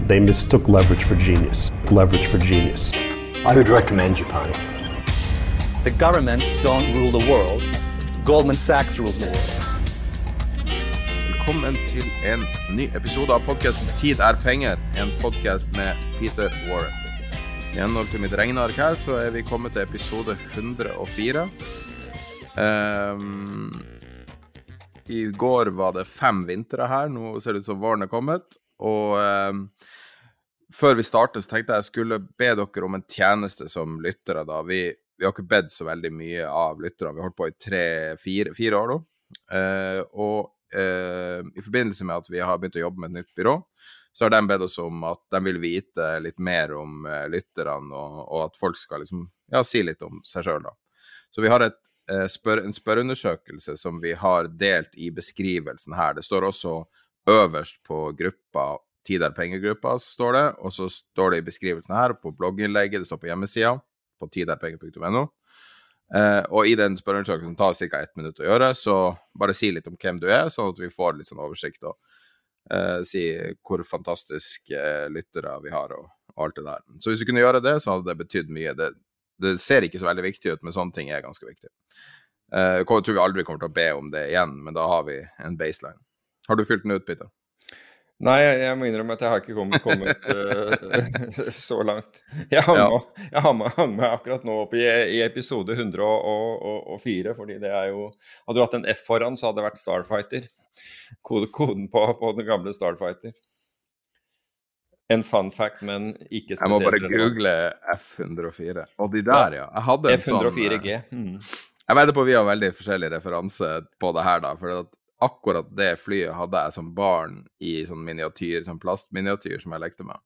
They mistook leverage for genius. Leverage for genius. I would recommend Japan. The governments don't rule the world. Goldman Sachs rules the world. Velkommen til en ny episode av podkasten 'Tid er penger', en podkast med Peter Warren. I henhold til mitt regneark her, så er vi kommet til episode 104. Ehm, I går var det fem vintre her, nå ser det ut som våren er kommet. Og ehm, før vi starter, så tenkte jeg jeg skulle be dere om en tjeneste som lyttere. da. Vi, vi har ikke bedt så veldig mye av lytterne. Vi har holdt på i tre-fire fire år nå. Eh, og eh, i forbindelse med at vi har begynt å jobbe med et nytt byrå, så har de bedt oss om at de vil vite litt mer om eh, lytterne, og, og, at folk skal liksom, ja, si litt om seg sjøl. Så vi har et, eh, spør, en spørreundersøkelse som vi har delt i beskrivelsen her. Det står også øverst på gruppa Tidar pengegruppa, står det, og så står det i beskrivelsen her, på blogginnlegget, det står på hjemmesida, på tidarpenger.no. Eh, og i den spørreundersøkelsen tar ca. ett minutt å gjøre, så bare si litt om hvem du er, sånn at vi får litt sånn oversikt, og eh, si hvor fantastiske eh, lyttere vi har, og, og, alt det der. Så hvis du kunne gjøre det, så hadde det betydd mye. Det, det, ser ikke så veldig viktig ut, men sånne ting er ganske viktig. Eh, jeg tror vi aldri kommer til å be om det igjen, men da har vi en baseline. Har du fylt den ut, Peter? Nei, jeg, må innrømme at jeg har ikke kommet, kommet uh, så langt. Jeg hang, ja. med, jeg hang, med, hang med akkurat nå opp i, i episode 104, fordi det er jo Hadde du hatt en F foran, så hadde det vært Starfighter. Kode, koden på, på, den gamle Starfighter. En fun fact, men ikke spesielt Jeg må bare google F104. Og de der, ja. Jeg hadde en F104G. sånn mm. Jeg vedder på vi har veldig forskjellig referanse på det her, da. For at akkurat det flyet hadde jeg som barn i sånn miniatyr, sånn plastminiatyr som jeg lekte med.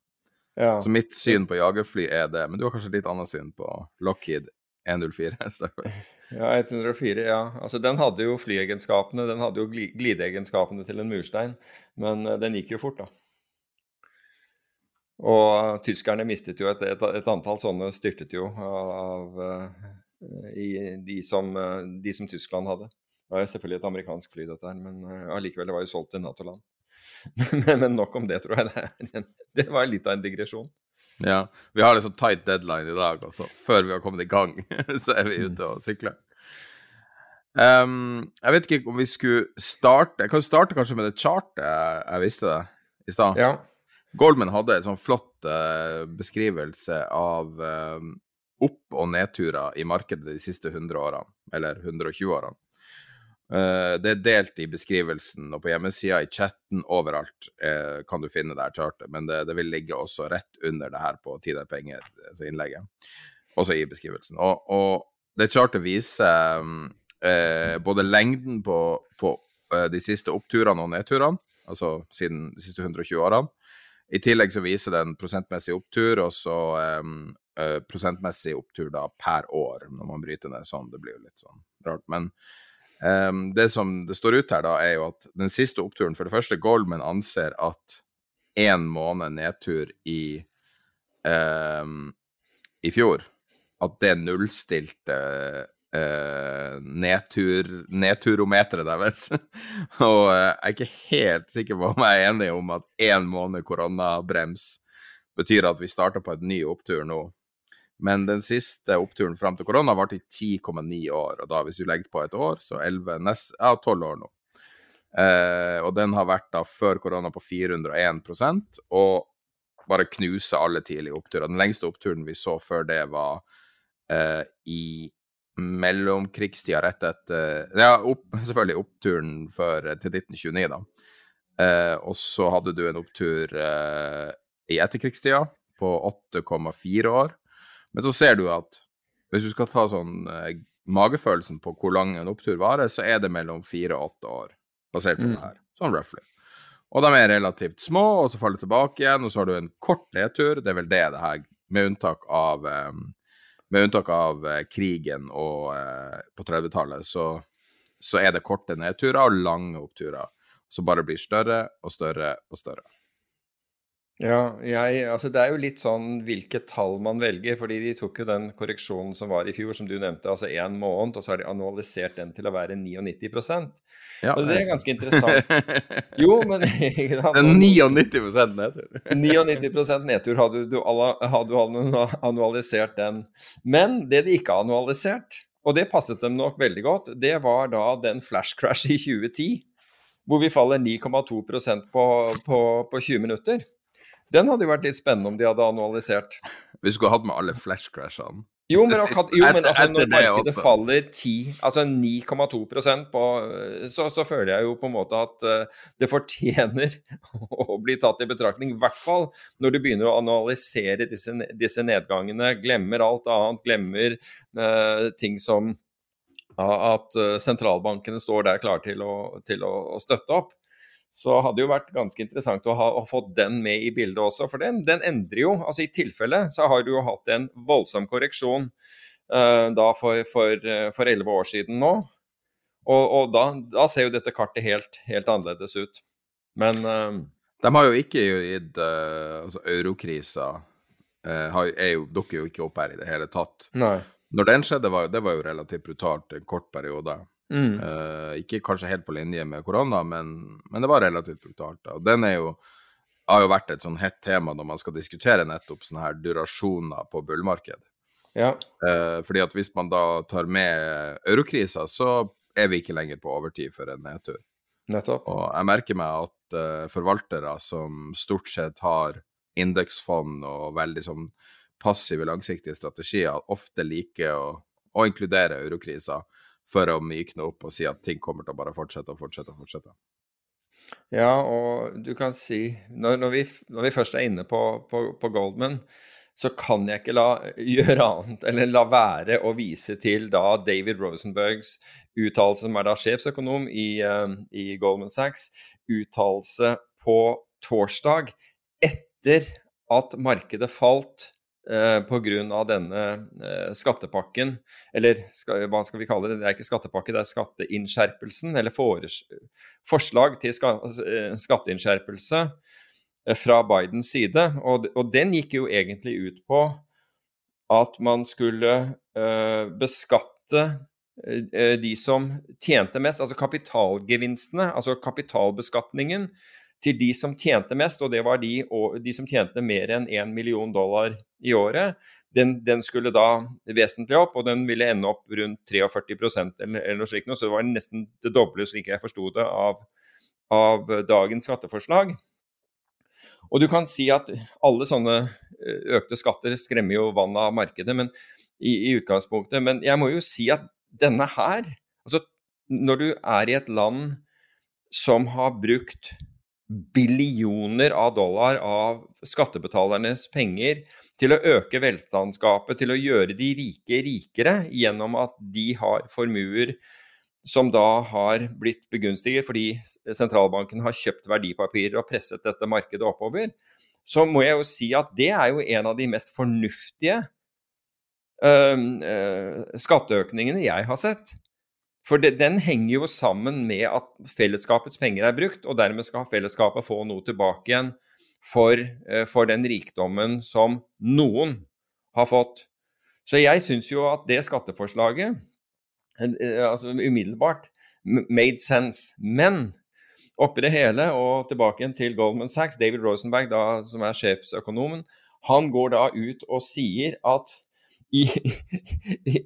Ja. Så mitt syn på jagerfly er det. Men du har kanskje litt annet syn på Lockheed 104? ja, 104, ja. Altså den hadde jo flyegenskapene, den hadde jo glideegenskapene til en murstein. Men uh, den gikk jo fort, da. Og tyskerne mistet jo et, et, et antall sånne, styrtet jo av, av i de som, de som Tyskland hadde. Det var selvfølgelig et amerikansk fly, dette her, men uh, allikevel det var jo solgt til Nato-land. men, men, nok om det, tror jeg. Det, det var litt av en digresjon. Ja. Vi har liksom tight deadline i dag, altså. Før vi har kommet i gang, så er vi mm. ute og sykler. Um, jeg vet ikke om vi skulle starte Jeg kan starte kanskje med det chartet jeg, jeg visste det i stad. Ja. Goldman hadde en sånn flott uh, beskrivelse av um, opp- og nedturer i markedet de siste 100 årene, eller 120 årene. Uh, det er delt i beskrivelsen og på hjemmesida, i chatten, overalt uh, kan du finne det her chartet. Men det, det, vil ligge også rett under det her på Tid er penger, altså innlegget. Også i beskrivelsen. Og, og det chartet viser um, uh, både lengden på, på de siste oppturene og nedturene, altså siden de siste 120 årene. I tillegg så viser det en prosentmessig opptur, og så eh, prosentmessig opptur da per år, når man bryter ned sånn. Det blir jo litt sånn rart. men Um, det som det står ut her, da, er jo at den siste oppturen For det første, Goldman anser at én måned nedtur i um, i fjor At det nullstilte uh, nedtur, nedturometeret deres. og uh, jeg er ikke helt sikker på om jeg er enig om at én måned koronabrems betyr at vi starter på et ny opptur nå. Men den siste oppturen fram til korona varte i 10,9 år. Og da hvis du legger på et år, så 11, nest, ja, 12 år nå. Eh, og den har vært da før korona på 401% og bare knuser alle tidlige oppturer. Den lengste oppturen vi så før det, var eh, i mellomkrigstida rett etter Ja, opp, selvfølgelig oppturen før, til 1929, da. Eh, og så hadde du en opptur eh, i etterkrigstida på 8,4 år. Men så ser du at hvis du skal ta sånn eh, magefølelsen på hvor lang en opptur varer, så er det mellom fire og åtte år, basert på mm. det her. Sånn roughly. Og de er relativt små, og så faller de tilbake igjen, og så har du en kort nedtur. Det er vel det det her, med unntak av um, med unntak av uh, krigen og uh, på 30-tallet, så, så, er det korte nedturer og lange oppturer som bare blir større og større og større. Ja, jeg, altså det er jo litt sånn hvilket tall man velger. fordi de tok jo den korreksjonen som var i fjor, som du nevnte, altså én måned, og så har de annualisert den til å være 99% ja, Og det er ganske interessant. Jo, men Den 99 nedtur. 99% nedtur hadde du, annualisert den. Men det de ikke har annualisert, og det passet dem nok veldig godt, det var da den flash crash i 2010, hvor vi faller 9,2% på, på, på 20 minutter. Den hadde jo vært litt spennende om de hadde annualisert. Vi skulle hatt med alle flash-crashene. Jo, men, akkurat, jo, men altså, når markedet faller 10, altså 9,2 på så, så, føler jeg jo på en måte at uh, det fortjener å bli tatt i betraktning. I hvert fall når du begynner å analysere disse, disse nedgangene, glemmer alt annet, glemmer uh, ting som at sentralbankene står der klare til, til å, å støtte opp så hadde det jo vært ganske interessant å ha å fått den med i bildet også. For den, den, endrer jo. altså I tilfelle så har du jo hatt en voldsom korreksjon uh, da for, for, 11 år siden nå. Og, og da, da, ser jo dette kartet helt, helt annerledes ut. Men uh, De har jo ikke gitt uh, altså Eurokrisa dukker jo ikke opp her i det hele tatt. Nei. Når den skjedde, var, det var jo relativt brutalt en kort periode. Mm. Uh, ikke kanskje helt på linje med korona, men, men det var relativt brutalt. Og den er jo, har jo vært et sånn hett tema når man skal diskutere nettopp sånne her durasjoner på bullmarked. Ja. Uh, fordi at hvis man da tar med eurokrisa, så er vi ikke lenger på overtid for en nedtur. Nettopp. Og jeg merker meg at uh, forvaltere som stort sett har indeksfond og veldig sånn passive, langsiktige strategier, ofte liker å, å inkludere eurokrisa for å mykne opp og si at ting kommer til å bare fortsette og fortsette og fortsette. Ja, og du kan si Når, når, vi, når vi, først er inne på, på, på, Goldman, så kan jeg ikke la gjøre annet eller la være å vise til da David Rosenbergs uttalelse, som er da sjefsøkonom i, uh, i Goldman Sachs, uttalelse på torsdag etter at markedet falt eh, pga. denne eh, skattepakken, eller hva skal vi kalle det, det er ikke skattepakke, det er skatteinnskjerpelsen, eller forslag til ska, eh, skatteinnskjerpelse eh, fra Bidens side. Og, den gikk jo egentlig ut på at man skulle beskatte de som tjente mest, altså kapitalgevinstene, altså kapitalbeskatningen til de som tjente mest, og det var de, de som tjente mer enn 1 million dollar i året. Den, den, skulle da vesentlig opp, og den ville ende opp rundt 43 eller, eller noe slikt. Så det var nesten det doble, slik jeg forsto det, av, av dagens skatteforslag. Og du kan si at alle sånne eh, økte skatter skremmer jo vannet av markedet men, i, i, utgangspunktet. Men jeg må jo si at denne her altså Når du er i et land som har brukt billioner av dollar av skattebetalernes penger til å øke velstandsgapet, til å gjøre de rike rikere gjennom at de har formuer som da har blitt begunstiget fordi sentralbanken har kjøpt verdipapirer og presset dette markedet oppover, så må jeg jo si at det er jo en av de mest fornuftige øh, øh, skatteøkningene jeg har sett. For det, den henger jo sammen med at fellesskapets penger er brukt, og dermed skal fellesskapet få noe tilbake igjen for, eh, for den rikdommen som noen har fått. Så jeg syns jo at det skatteforslaget, eh, altså umiddelbart, made sense. Men oppi det hele, og tilbake igjen til Goldman Sachs, David Rosenberg, da, som er sjefsøkonomen, han går da ut og sier at i,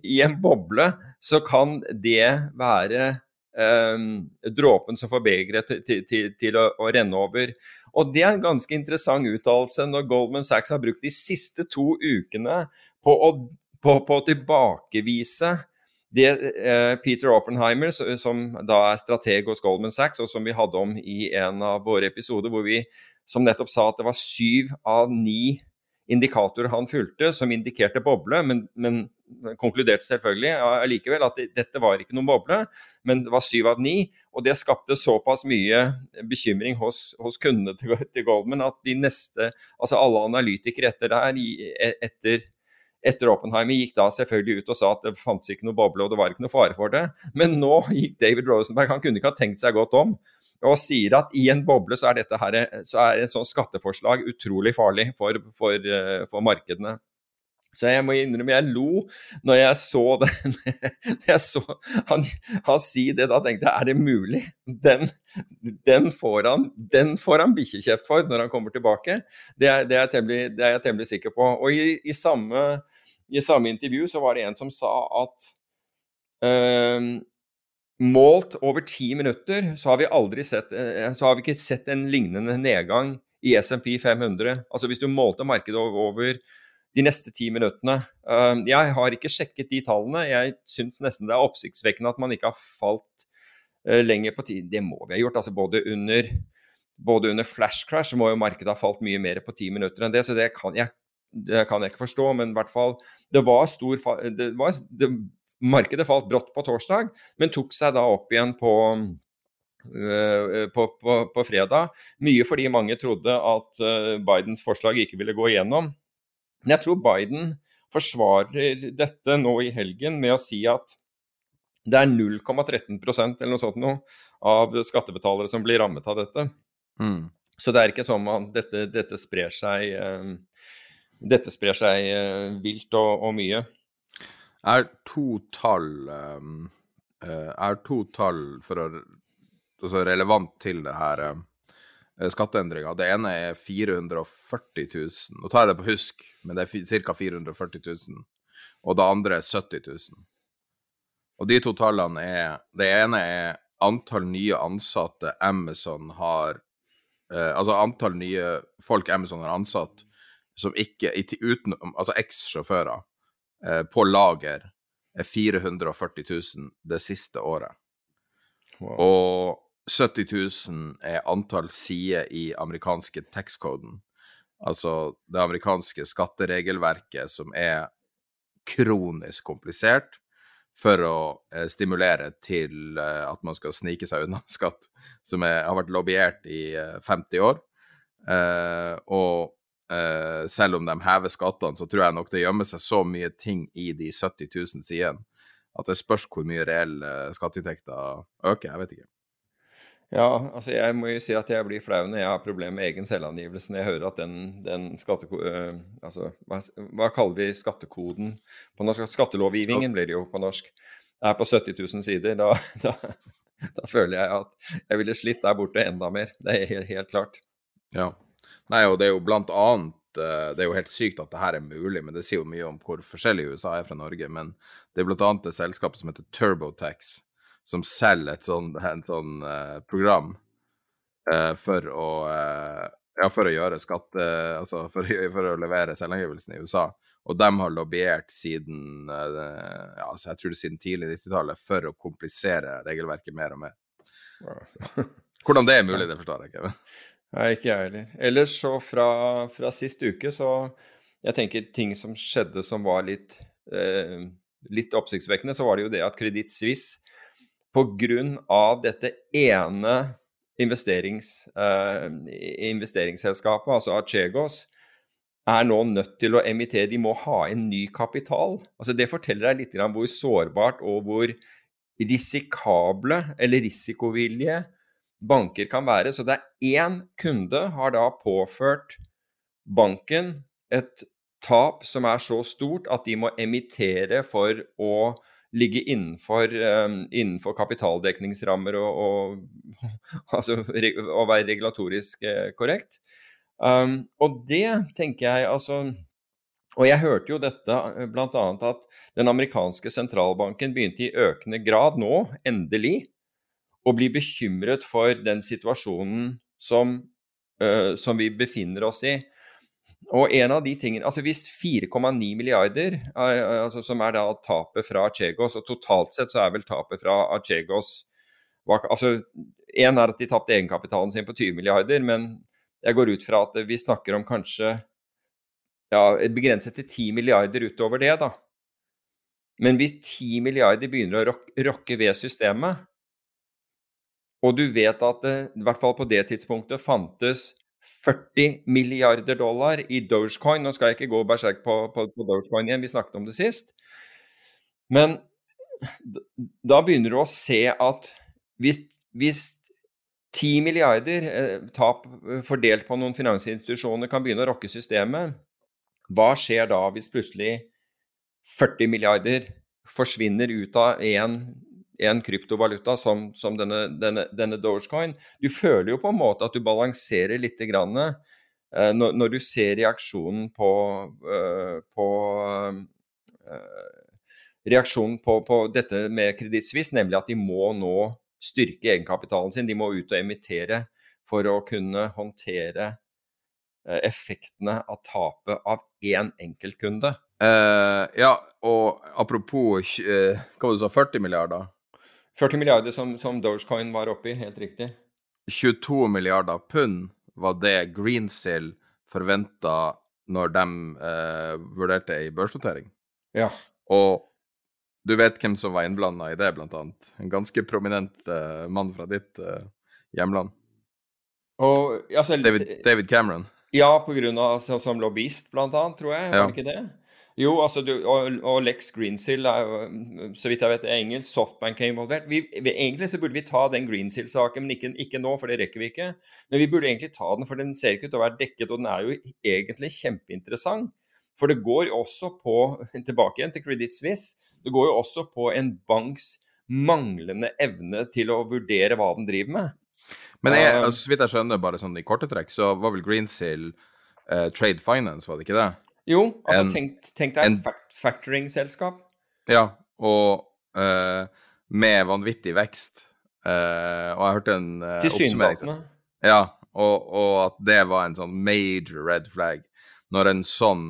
i, en boble så kan det være um, dråpen som får begeret til, til, til, å, å, renne over. Og det er en ganske interessant uttalelse når Goldman Sachs har brukt de siste to ukene på å, på, på tilbakevise det eh, Peter Oppenheimer, som da er strateg hos Goldman Sachs, og som vi hadde om i en av våre episoder, hvor vi som nettopp sa at det var syv av ni indikatorer han fulgte som indikerte boble, men, men konkluderte selvfølgelig allikevel at dette var ikke noen boble, men det var syv av ni. Og det skapte såpass mye bekymring hos, hos kundene til, til, Goldman at de neste, altså alle analytikere etter der, e, etter etter Oppenheimer gikk da selvfølgelig ut og sa at det fantes ikke noe boble og det var ikke noe fare for det. Men nå gikk David Rosenberg, han kunne ikke ha tenkt seg godt om og sier at i en boble så er dette her, så er et sånt skatteforslag utrolig farlig for, for, eh, for markedene. Så jeg må innrømme jeg lo når jeg så den. jeg så han, han si det, da tenkte jeg er det mulig? Den, den får han, den får han bikkjekjeft for når han kommer tilbake. Det er, det er, temmelig, det er jeg temmelig sikker på. Og i, i, samme, i, samme, intervju så var det en som sa at øh, Målt over ti minutter så har vi aldri sett, eh, så har vi ikke sett en lignende nedgang i SMP 500. Altså hvis du målte markedet over de neste ti minuttene. Eh, jeg har ikke sjekket de tallene. Jeg syns nesten det er oppsiktsvekkende at man ikke har falt eh, lenger på tid. Det må vi ha gjort. altså både under, både under flash crash må jo markedet ha falt mye mer på ti minutter enn det. Så det kan jeg, det kan jeg ikke forstå. Men i hvert fall, det var stor det var, det Markedet falt brått på torsdag, men tok seg da opp igjen på, uh, på, på, på fredag. Mye fordi mange trodde at uh, Bidens forslag ikke ville gå igjennom. Men jeg tror Biden forsvarer dette nå i helgen med å si at det er 0,13% eller noe sånt noe, av skattebetalere som blir rammet av dette. Mm. Så det er ikke sånn at dette, dette sprer seg, uh, dette sprer seg vilt og, og mye. Jeg har to tall um, Jeg har to tall for å Altså relevant til det her um, skatteendringa. Det ene er 440 000. Nå tar jeg det på husk, men det er ca. 440 000. Og det andre er 70 000. Og de to tallene er Det ene er antall nye ansatte Amazon har uh, Altså antall nye folk Amazon har ansatt som ikke uten, Altså eks-sjåfører Eh, på lager er 440 000 det siste året. Wow. Og 70 000 er antall sider i amerikanske tax-koden. Altså det amerikanske skatteregelverket som er kronisk komplisert for å eh, stimulere til eh, at man skal snike seg unna skatt, som er, har vært lobbyert i eh, 50 år. Eh, og Uh, selv om de hever skattene, så tror jeg nok det gjemmer seg så mye ting i de 70 000 sidene at det spørs hvor mye reelle skatteinntekter øker. Jeg vet ikke. Ja, altså jeg må jo si at jeg blir flau når jeg har problemer med egen selvangivelse når jeg hører at den, den skatte... Uh, altså, hva, hva, kaller vi skattekoden på norsk? Skattelovgivningen blir det jo på norsk. Er på 70 000 sider. Da, da, da føler jeg at jeg ville slitt der borte enda mer. Det er helt, helt klart. Ja. Nei, og det er jo blant annet eh, Det er jo helt sykt at det her er mulig, men det sier jo mye om hvor forskjellig USA er fra Norge. Men det er blant annet et selskap som heter TurboTax, som selger et et sånn uh, program uh, for å ja, for å gjøre skatte... Altså for, for å levere selvangivelsen i USA. Og de har lobbyert siden ja, altså jeg tror det siden tidlig 90-tallet for å komplisere regelverket mer og mer. Hvordan det er mulig, det forstår jeg ikke. Nei, ikke jeg heller. Ellers så fra, fra sist uke, så Jeg tenker ting som skjedde som var litt, eh, litt oppsiktsvekkende, så var det jo det at Kreditt Suisse pga. dette ene investerings, eh, investeringsselskapet, altså Achegos, er nå nødt til å emittere De må ha inn ny kapital. Altså Det forteller deg litt grann hvor sårbart og hvor risikable eller risikovillige banker kan være. Så det er én kunde har da påført banken et tap som er så stort at de må emittere for å ligge innenfor, um, innenfor kapitaldekningsrammer og, og, altså, og, være regulatorisk uh, korrekt. Um, og det tenker jeg altså Og jeg hørte jo dette eh, bl.a. at den amerikanske sentralbanken begynte i økende grad nå, endelig, å bli bekymret for den situasjonen som, uh, som vi befinner oss i. Og en av de tingene, altså Hvis 4,9 milliarder, uh, altså som er da tapet fra Archegos, og totalt sett så er vel tapet fra Archegos, altså Én er at de tapte egenkapitalen sin på 20 milliarder, men jeg går ut fra at vi snakker om kanskje ja, begrenset til 10 milliarder utover det, da. Men hvis 10 milliarder begynner å rokke ved systemet, og du vet at det i hvert fall på det tidspunktet fantes 40 milliarder dollar i Dogecoin Nå skal jeg ikke gå berserk på, på, på Dogecoin igjen, vi snakket om det sist. Men da begynner du å se at hvis, hvis 10 milliarder eh, tap fordelt på noen finansinstitusjoner kan begynne å rokke systemet, hva skjer da hvis plutselig 40 milliarder forsvinner ut av én kryptovaluta som, som denne, denne, denne, Dogecoin? Du føler jo på en måte at du balanserer litt grann, eh, når, når, du ser reaksjonen på, eh, på eh, Reaksjonen på, på, dette med Kreditt nemlig at de må nå styrke egenkapitalen sin. De må ut og emittere for å kunne håndtere Eh, effektene av tapet av én enkeltkunde. Uh, ja, og apropos uh, hva var det du sa, 40 milliarder? 40 milliarder som, som Dogecoin var oppi, helt riktig. 22 milliarder pund var det Greensill forventa når de eh, vurderte ei børsnotering. Ja. Og du vet hvem som var innblanda i det, blant annet. En ganske prominent mann fra ditt hjemland. Og, altså, David, David Cameron. Ja, på grunn av, altså, som lobbyist, blant annet, tror jeg. Var det ikke det? Jo, altså, du, og, og, Lex Greensill er jo, så vidt jeg vet, er engelsk. Softbank er involvert. Vi, vi, egentlig så burde vi ta den Greensill-saken, men ikke, ikke, nå, for det rekker vi ikke. Men vi burde egentlig ta den, for den ser ikke ut til å være dekket, og den er jo egentlig kjempeinteressant. For det går også på, tilbake igjen til Credit Suisse, det går jo også på en banks manglende evne til å vurdere hva den driver med. Men jeg, altså, så vidt jeg skjønner, bare sånn i korte trekk, så var vel Greensill eh, Trade Finance, var det ikke det? Jo, altså en, tenk, tenk deg et factoring-selskap. Ja, og uh, med vanvittig vekst. Uh, og jeg hørte en uh, Tilsynelatende. Ja, og, og, at det var en sånn major red flag. Når en sånn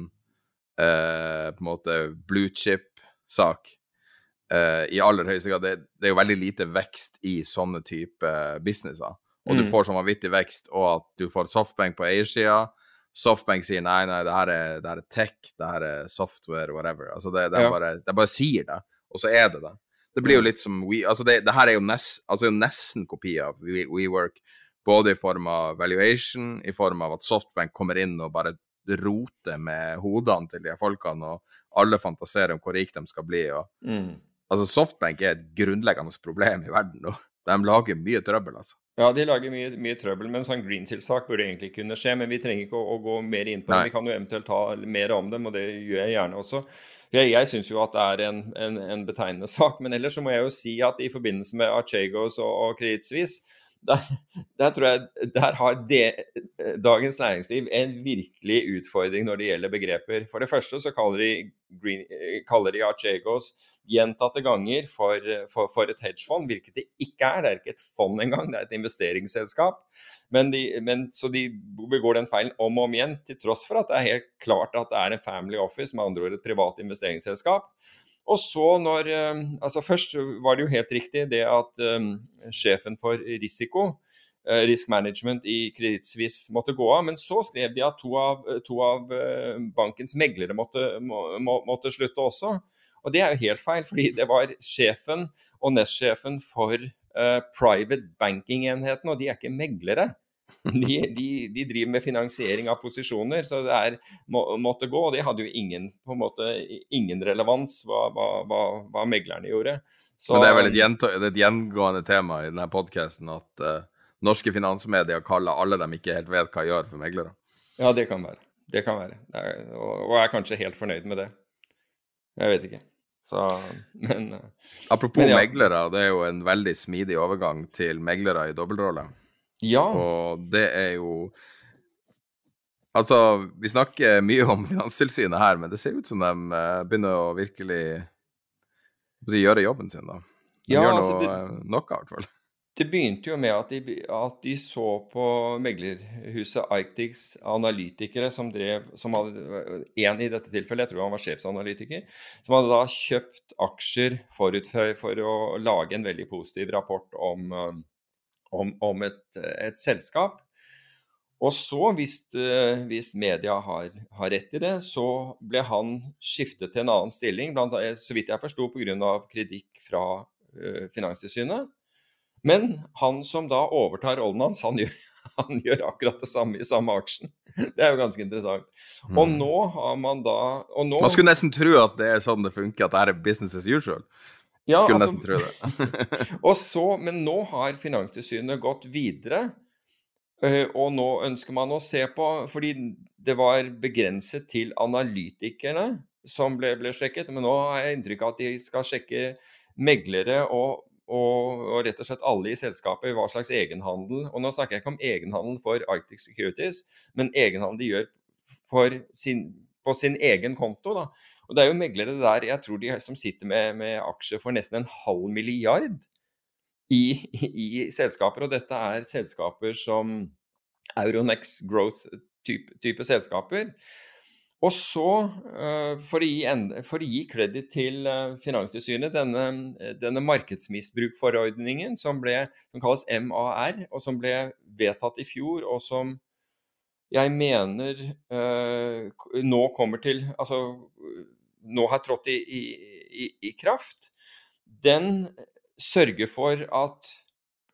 uh, på en måte blue chip-sak i aller høyeste grad det, det, er jo veldig lite vekst i sånne type businesser og du mm. får sånn vanvittig vekst, og at du får softbank på eiersida. Softbank sier nei, nei, det her er, det her er tech, det her er software, whatever. Altså, det, det, ja. bare, det bare sier det, og så er det det. Det blir jo mm. litt som we, altså det, det her er jo, nest, altså nesten kopi av WeWork, både i form av valuation, i form av at Softbank kommer inn og bare roter med hodene til de folkene, og alle fantaserer om hvor rike de skal bli. Og, mm. Altså, Softbank er et grunnleggende problem i verden nå. De lager mye trøbbel, altså. Ja, de lager mye, mye trøbbel, men en sånn Greensill-sak burde egentlig kunne skje. Men vi trenger ikke å, å gå mer inn på det. Vi kan jo eventuelt ta mer om dem, og det gjør jeg gjerne også. Jeg, jeg syns jo at det er en, en, en, betegnende sak. Men ellers så må jeg jo si at i forbindelse med Archegos og, og Credit Suisse, der, der, tror jeg der har de, Dagens Næringsliv en virkelig utfordring når det gjelder begreper. For det første så kaller de, green, kaller de Archegos gjentatte ganger for, for, for, et hedgefond, hvilket det ikke er. Det er ikke et fond engang, det er et investeringsselskap. Men, de, men Så de begår den feilen om og om igjen, til tross for at det er helt klart at det er en family office, med andre ord et privat investeringsselskap. Og så når eh, altså Først var det jo helt riktig det at um, sjefen for risiko, uh, risk management i Kreditt måtte gå av. Men så skrev de at to av, to av bankens meglere måtte, må, må, måtte, slutte også. Og det er jo helt feil, fordi det var sjefen og nestsjefen for private banking-enheten, og de er ikke meglere. De, de, de, driver med finansiering av posisjoner, så det er, må, måtte gå. Og det hadde jo ingen, på en måte, ingen relevans hva, hva, hva, hva meglerne gjorde. Så, Men det er vel et, gjent, et gjengående tema i denne podkasten at uh, norske finansmedier kaller alle dem ikke helt vet hva gjør for meglere. Ja, det kan være. Det kan være. Det er, og, og jeg er kanskje helt fornøyd med det. Jeg vet ikke. Så, men, eh, Apropos men ja. meglere, det er jo en veldig smidig overgang til meglere i dobbeltrolle. Ja. Og det er jo Altså, vi snakker mye om Finanstilsynet her, men det ser ut som de uh, begynner å virkelig å gjøre jobben sin, da. De Ja, gjør altså, noe, det- eh, noe, i hvert fall. Det begynte jo med at de, at de så på meglerhuset Arctics analytikere som drev som hadde, En i dette tilfellet, jeg tror han var sjefsanalytiker, som hadde da kjøpt aksjer forut for, for å lage en veldig positiv rapport om, eh, om, om et, et selskap. Og så, hvis, eh, hvis media har, har rett i det, så ble han skiftet til en annen stilling, blant, så vidt jeg forsto pga. kritikk fra uh, Finanstilsynet. Men han som da overtar rollen hans, han gjør, han gjør akkurat det samme i samme aksjen. Det er jo ganske interessant. Og Mm. nå har man da og nå, Man skulle nesten tro at det er sånn det funker, at det her er business as usual. Ja, skulle altså, nesten tro det. Og så, men nå har Finanstilsynet gått videre, eh, og nå ønsker man å se på Fordi det var begrenset til analytikerne som ble, ble sjekket, men nå har jeg inntrykk av at de skal sjekke meglere og, og, og rett og slett alle i selskapet hva slags egenhandel Og nå snakker jeg ikke om egenhandel for Arctic Securities, men egenhandel de gjør sin, på sin egen konto. da. Og det er jo meglere der jeg tror de som sitter med, med aksjer for nesten en halv milliard i, i, selskaper. Og dette er selskaper som Euronex Growth-type type selskaper. Og så, eh, for å gi, for kreditt til eh, Finanstilsynet, denne, denne markedsmisbrukforordningen som, som kalles MAR, og som ble vedtatt i fjor, og som jeg mener eh, nå kommer til Altså nå har trådt i, i, i, kraft, den sørger for at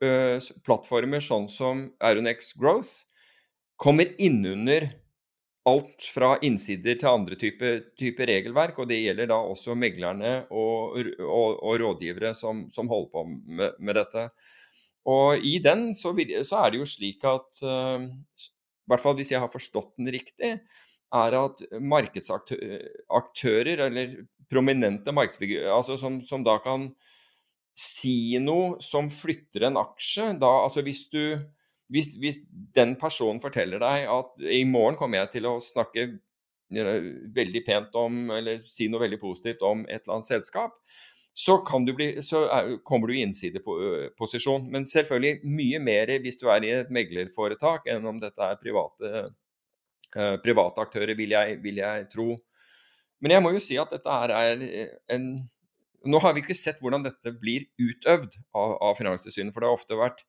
eh, plattformer sånn som Aronex Growth kommer innunder alt fra innsider til andre typer type regelverk, og det gjelder da også meglerne og, og, og rådgivere som, som holder på med, med dette. Og i den så, så er det jo slik at eh, i hvert fall hvis jeg har forstått den riktig, er at markedsaktører, eller prominente markedsfigurer, altså som, som da kan si noe som flytter en aksje, da altså hvis du hvis, hvis den personen forteller deg at i morgen kommer jeg til å snakke veldig pent om, eller si noe veldig positivt om et eller annet selskap, så, bli, så er, kommer du i innsideposisjon. Men selvfølgelig mye mer hvis du er i et meglerforetak, enn om dette er private, eh, private aktører, vil jeg, vil jeg tro. Men jeg må jo si at dette her er en Nå har vi ikke sett hvordan dette blir utøvd av, av Finanstilsynet, for det har ofte vært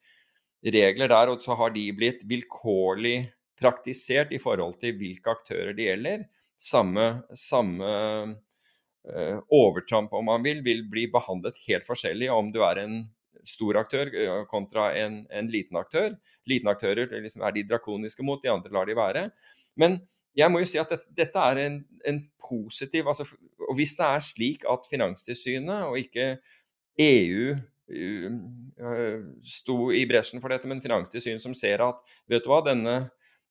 regler der, og så har de blitt vilkårlig praktisert i forhold til hvilke aktører det gjelder. Samme, samme eh, overtramp, om man vil, vil bli behandlet helt forskjellig om du er en stor aktør eh, kontra en, en liten aktør. Liten aktører liksom er de drakoniske mot, de andre lar de være. Men jeg må jo si at dette, dette er en, en positiv altså, Og hvis det er slik at Finanstilsynet og ikke EU uh, sto i bresjen for dette, men Finanstilsynet som ser at vet du hva, denne,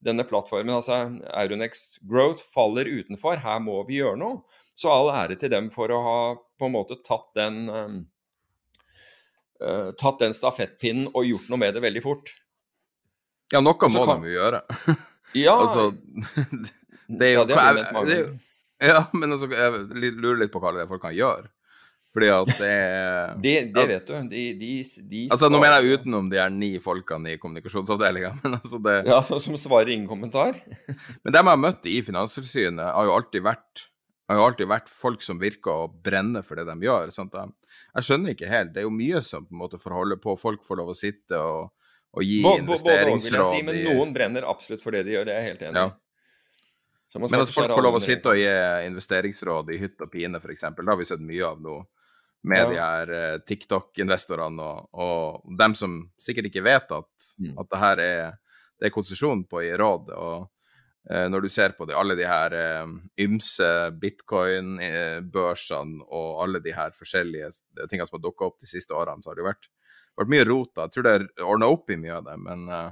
denne plattformen, altså Euronex Growth, faller utenfor, her må vi gjøre noe. Så all ære til dem for å ha på en måte tatt den uh, tatt den stafettpinnen og gjort noe med det veldig fort. Ja, noe må kan- de jo gjøre. Ja, altså, det er jo ja, det er. Ja, men altså, jeg lurer litt på hva det er folk kan gjøre. Fordi at det er Det, det vet du. De, de, de Altså, nå mener jeg utenom de her ni folkene i kommunikasjonsavdelinga, men altså det Ja, så, Som svarer ingen kommentar? Men dem jeg har møtt i Finanstilsynet, har jo alltid vært har jo alltid vært folk som virker å brenne for det de gjør. Sant? Jeg, skjønner ikke helt. Det er jo mye som på en måte får holde på. Folk får lov å sitte og, og gi både, investeringsråd. Både si, men noen brenner absolutt for det de gjør. Det er jeg helt enig i. Ja. Men at folk får lov å sitte og gi investeringsråd i hytt og pine, f.eks., det har vi sett mye av nå. Med Ja. de her eh, TikTok-investorene og, og dem som sikkert ikke vet at, Mm. at det her er, det er konsesjon på i råd. Og eh, når du ser på det, alle de her eh, ymse bitcoin-børsene og alle de her forskjellige tingene som har dukka opp de siste årene, så har det jo vært, vært mye rot. da. Jeg tror det er ordna opp i mye av det, men eh,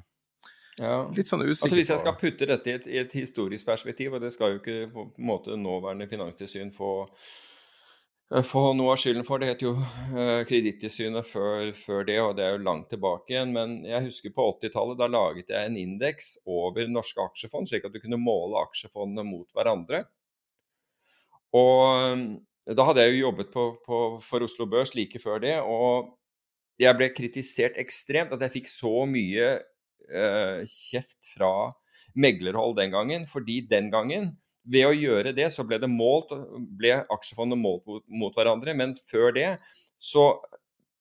Ja. litt sånn usikker Altså Hvis jeg skal putte dette i et, i et historisk perspektiv, og det skal jo ikke på en måte nåværende finanstilsyn få eh, få noe av skylden for. Det het jo uh, Kredittilsynet før, før, det, og det er jo langt tilbake igjen. Men jeg husker på 80-tallet, da laget jeg en indeks over norske aksjefond, slik at du kunne måle aksjefondene mot hverandre. Og da hadde jeg jo jobbet på, på, for Oslo Børs like før det, og jeg ble kritisert ekstremt. At jeg fikk så mye uh, kjeft fra meglerhold den gangen. Fordi den gangen, ved å gjøre det, så ble, det målt, ble aksjefondene målt mot, mot hverandre. Men før det så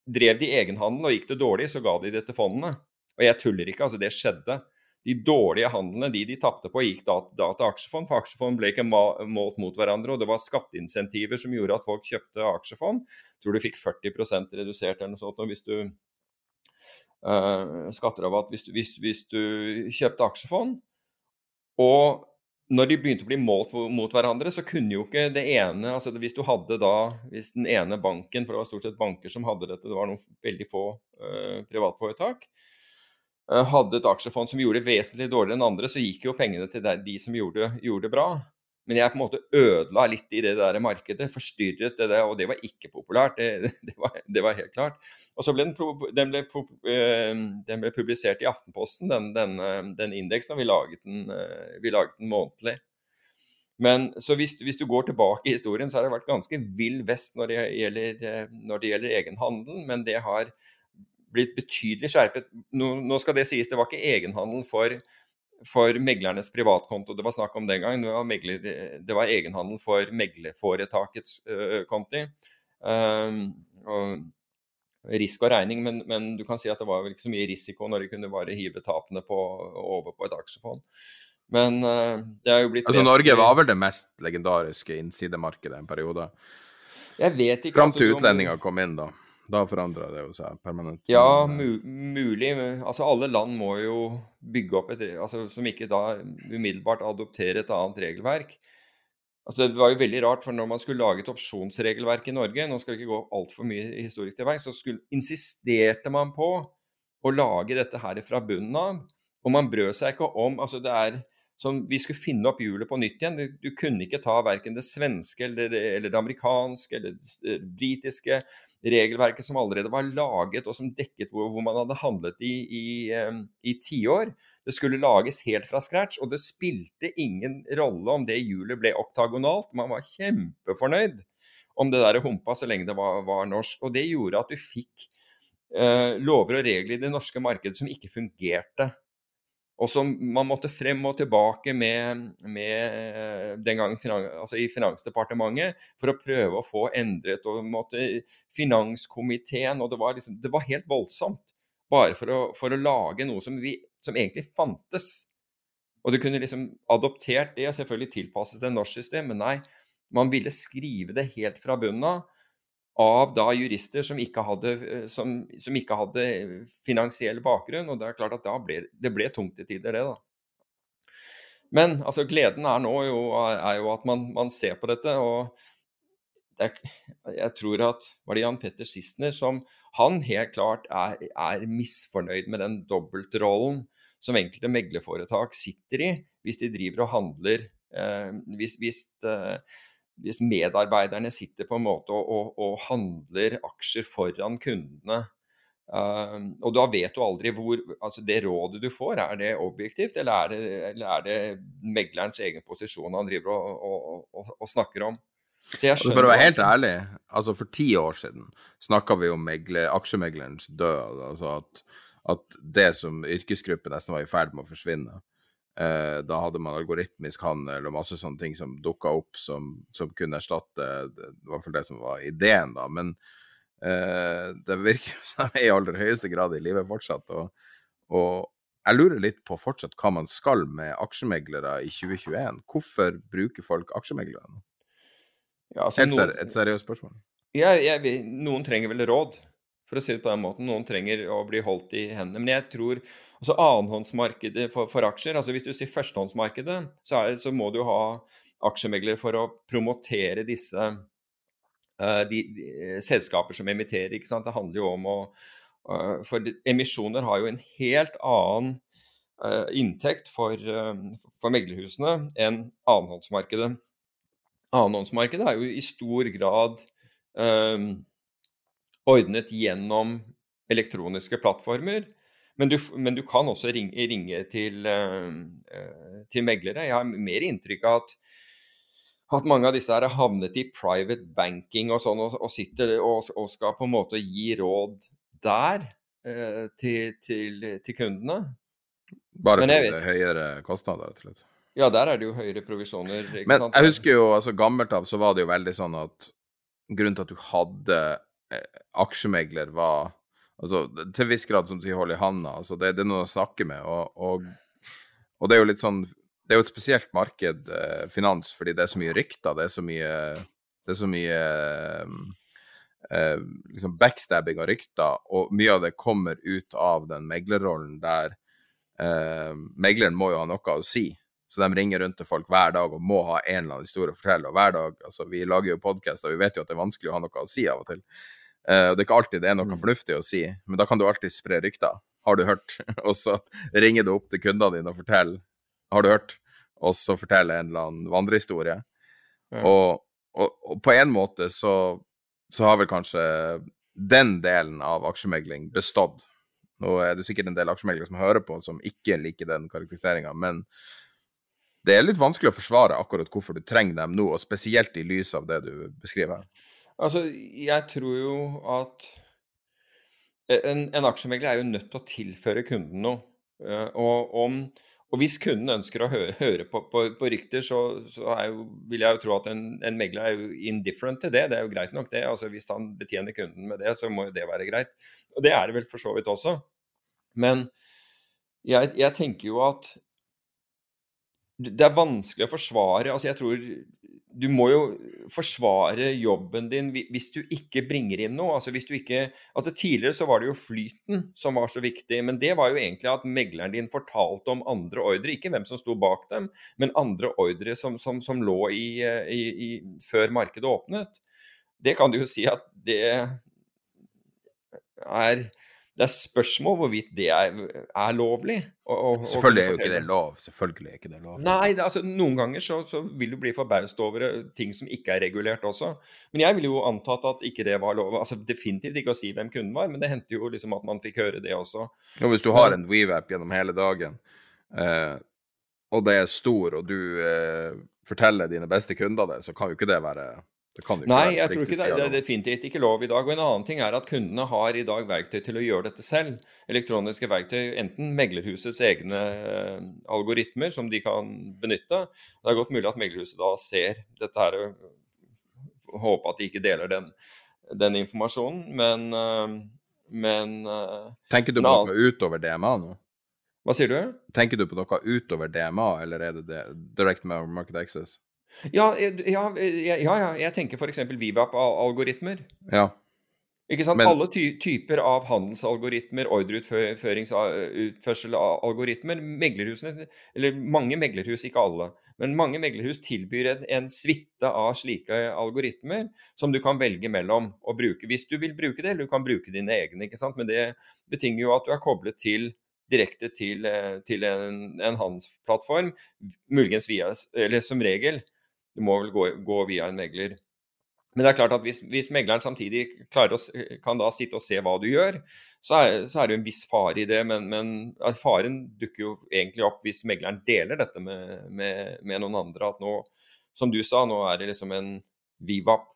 drev de egenhandel, og gikk det dårlig, så ga de det til fondene. Og jeg tuller ikke, altså det skjedde de dårlige handlene, de de tapte på, gikk da, da, til aksjefond. For aksjefond ble ikke målt mot hverandre, og det var skatteinsentiver som gjorde at folk kjøpte aksjefond. Jeg tror du fikk 40% redusert eller noe sånt hvis du uh, skatterabatt hvis hvis, hvis du kjøpte aksjefond. Og når de begynte å bli målt mot hverandre, så kunne jo ikke det ene altså Hvis du hadde da, hvis den ene banken, for det var stort sett banker som hadde dette, det var noen veldig få uh, privatforetak, uh, hadde et aksjefond som gjorde det vesentlig dårligere enn andre, så gikk jo pengene til de som gjorde, gjorde det bra. Men jeg på en måte ødela litt i det der markedet, forstyrret det der, og det var ikke populært. Det, det, var, det var, helt klart. Og så ble den, den, ble, eh, den ble, publisert i Aftenposten, den, den, den indeksen, og vi laget den, eh, vi laget den månedlig. Men så hvis, hvis, du går tilbake i historien, så har det vært ganske vill vest når det gjelder, når det gjelder egenhandel, men det har blitt betydelig skjerpet. Nå, nå, skal det sies, det var ikke egenhandel for, for meglernes privatkonto det var snakk om den gangen. Det var, megler, det var egenhandel for meglerforetakets uh, konti. Uh, og risk og regning, men, men, du kan si at det var vel ikke så mye risiko når de kunne bare hive tapene på, over på et aksjefond. Men uh, det er jo blitt Altså Norge var vel det mest legendariske innsidemarkedet en periode? Jeg vet ikke. Fram til altså, utlendinger kom inn, da. Da forandra det jo seg permanent. Ja, mu mulig. Altså alle land må jo bygge opp et altså, Som ikke da umiddelbart adopterer et annet regelverk. Altså Det var jo veldig rart, for når man skulle lage et opsjonsregelverk i Norge Nå skal vi ikke gå altfor mye historisk til vei, så skulle, insisterte man på å lage dette her fra bunnen av. Og man brød seg ikke om altså det er som vi skulle finne opp hjulet på nytt igjen. Du, du kunne ikke ta verken det svenske eller, eller det amerikanske eller det britiske regelverket som allerede var laget og som dekket hvor, hvor man hadde handlet i, i, i tiår. Det skulle lages helt fra scratch, og det spilte ingen rolle om det hjulet ble oktagonalt. Man var kjempefornøyd om det der humpa så lenge det var, var norsk. Og det gjorde at du fikk uh, lover og regler i det norske markedet som ikke fungerte. Og som man måtte frem og tilbake med, med eh, den gangen altså i Finansdepartementet for å prøve å få endret. og måtte, Finanskomiteen og det var, liksom, det var helt voldsomt. Bare for å, for å lage noe som, vi, som, egentlig fantes. Og du kunne liksom adoptert det, selvfølgelig tilpasset til norsk system, men nei. Man ville skrive det helt fra bunnen av av da jurister som ikke, hadde, eh, som, som ikke hadde, finansiell bakgrunn. Og det er klart at da ble, det ble tungt i tider, det, da. Men altså, gleden er nå jo, er jo at man, man, ser på dette. og det, Jeg tror at var det Jan Petter Sissener som Han helt klart er, er misfornøyd med den dobbeltrollen som enkelte meglerforetak sitter i hvis de driver og handler eh, hvis, hvis eh, hvis medarbeiderne sitter på en måte og, og, og handler aksjer foran kundene. Uh, og da vet du aldri hvor altså Det rådet du får, er det objektivt, eller er det, eller er det meglerens egen posisjon han driver og, og snakker om? Altså for å være helt ærlig, altså for ti år siden snakka vi om megler, aksjemeglerens død. Altså at, at det som yrkesgruppe nesten var i ferd med å forsvinne. Eh, da hadde man algoritmisk handel og masse sånne ting som dukka opp som, som, kunne erstatte Det var i hvert fall det som var ideen, da. Men eh, det virker som de er i aller høyeste grad i live fortsatt. Og, og, jeg lurer litt på fortsatt hva man skal med aksjemeglere i 2021. Hvorfor bruker folk aksjemeglere nå? Ja, altså, et, et seriøst spørsmål. Ja, jeg, noen trenger vel råd for å si det på den måten. Noen trenger å bli holdt i hendene. Men jeg tror altså annenhåndsmarkedet for, for, aksjer altså Hvis du sier førstehåndsmarkedet, så, er, så må du ha aksjemegler for å promotere disse uh, de, de, selskaper som emitterer. ikke sant? Det handler jo om å uh, For emisjoner har jo en helt annen uh, inntekt for, for meglerhusene enn annenhåndsmarkedet. Annenhåndsmarkedet er jo i stor grad um, ordnet gjennom elektroniske plattformer. Men du, men du kan også ringe, ringe til, uh, til, meglere. Jeg har mer inntrykk av at, at mange av disse har havnet i private banking og sånn, og, og sitter og, og, skal på en måte gi råd der uh, til, til, til, kundene. Bare for er høyere kostnader, rett og slett? Ja, der er det jo høyere provisjoner. Men sant? jeg husker jo, altså gammelt av så var det jo veldig sånn at grunnen til at du hadde eh, aksjemegler, var altså til viss grad som sier, hold i handa. Altså, det, det, er noen å snakke med. Og, og, og, det er jo litt sånn Det er jo et spesielt marked, eh, finans, fordi det er så mye rykter. Det er så mye Det er så mye eh, liksom backstabbing og rykter, og mye av det kommer ut av den meglerrollen der eh, megleren må jo ha noe å si. Så de ringer rundt til folk hver dag og må ha en eller annen historie å fortelle. Og hver dag, altså Vi lager jo podkaster, vi vet jo at det er vanskelig å ha noe å si av og til. Uh, og Det er ikke alltid det er noe mm. fornuftig å si, men da kan du alltid spre rykter. Har du hørt? og så ringer du opp til kundene dine og forteller. Har du hørt? Og så forteller en eller annen vandrehistorie. Mm. Og, og, og, på en måte så, så har vel kanskje den delen av aksjemegling bestått. Nå er det sikkert en del aksjemeglere som hører på, som ikke liker den karakteriseringa, men det er litt vanskelig å forsvare akkurat hvorfor du trenger dem nå, og spesielt i lys av det du beskriver. Altså, jeg tror jo at en, en aksjemegler er jo nødt til å tilføre kunden noe. Eh, og, om, og hvis kunden ønsker å høre, høre på, på, på, rykter, så, så jo, vil jeg jo tro at en, en, megler er jo indifferent til det. Det er jo greit nok, det. Altså, hvis han betjener kunden med det, så må jo det være greit. Og det er det vel for så vidt også. Men jeg, jeg tenker jo at det er vanskelig å forsvare altså jeg tror Du må jo forsvare jobben din hvis du ikke bringer inn noe. altså hvis du ikke, altså Tidligere så var det jo flyten som var så viktig, men det var jo egentlig at megleren din fortalte om andre ordre. Ikke hvem som sto bak dem, men andre ordre som, som, som lå i, i, i, før markedet åpnet. Det kan du jo si at det er det er spørsmål hvorvidt det er, er lovlig. Og, og, Selvfølgelig er jo ikke det lov. Selvfølgelig er ikke det lov. Nei, det, altså noen ganger så, så, vil du bli forbauset over eh, ting som ikke er regulert også. Men jeg ville jo antatt at ikke det var lov. Altså Definitivt ikke å si hvem kunden var, men det hendte jo liksom at man fikk høre det også. Ja, hvis du har en WeVap gjennom hele dagen, eh, og det er stor, og du eh, forteller dine beste kunder det, så kan jo ikke det være Nei, jeg tror ikke det, det er definitivt ikke lov i dag. Og en annen ting er at kundene har i dag verktøy til å gjøre dette selv. Elektroniske verktøy, enten meglerhusets egne uh, algoritmer som de kan benytte. Det er godt mulig at meglerhuset da ser dette her og håper at de ikke deler den, den informasjonen, men, uh, men uh, Tenker du på noe utover DMA nå? Hva sier du? Tenker du på noe utover DMA, eller er det, det Direct Market Access? Ja, ja, ja, ja jeg tenker f.eks. Vivap-algoritmer. Ja. Ikke sant? Men, Alle ty typer av handelsalgoritmer, ordreutførselsalgoritmer Meglerhusene, eller mange meglerhus, ikke alle, men mange meglerhus tilbyr en, en suite av slike algoritmer som du kan velge mellom å bruke hvis du vil bruke det, eller du kan bruke dine egne. ikke sant? Men det betinger jo at du er koblet til direkte til, eh, til en, en handelsplattform, muligens via, eller som regel du må vel gå, gå via en megler. Men det er klart at hvis, hvis megleren samtidig å, kan da sitte og se hva du gjør, så er, så er det jo en viss fare i det. Men, men faren dukker jo egentlig opp hvis megleren deler dette med, med, med, noen andre. At nå, som du sa, nå er det liksom en Vivap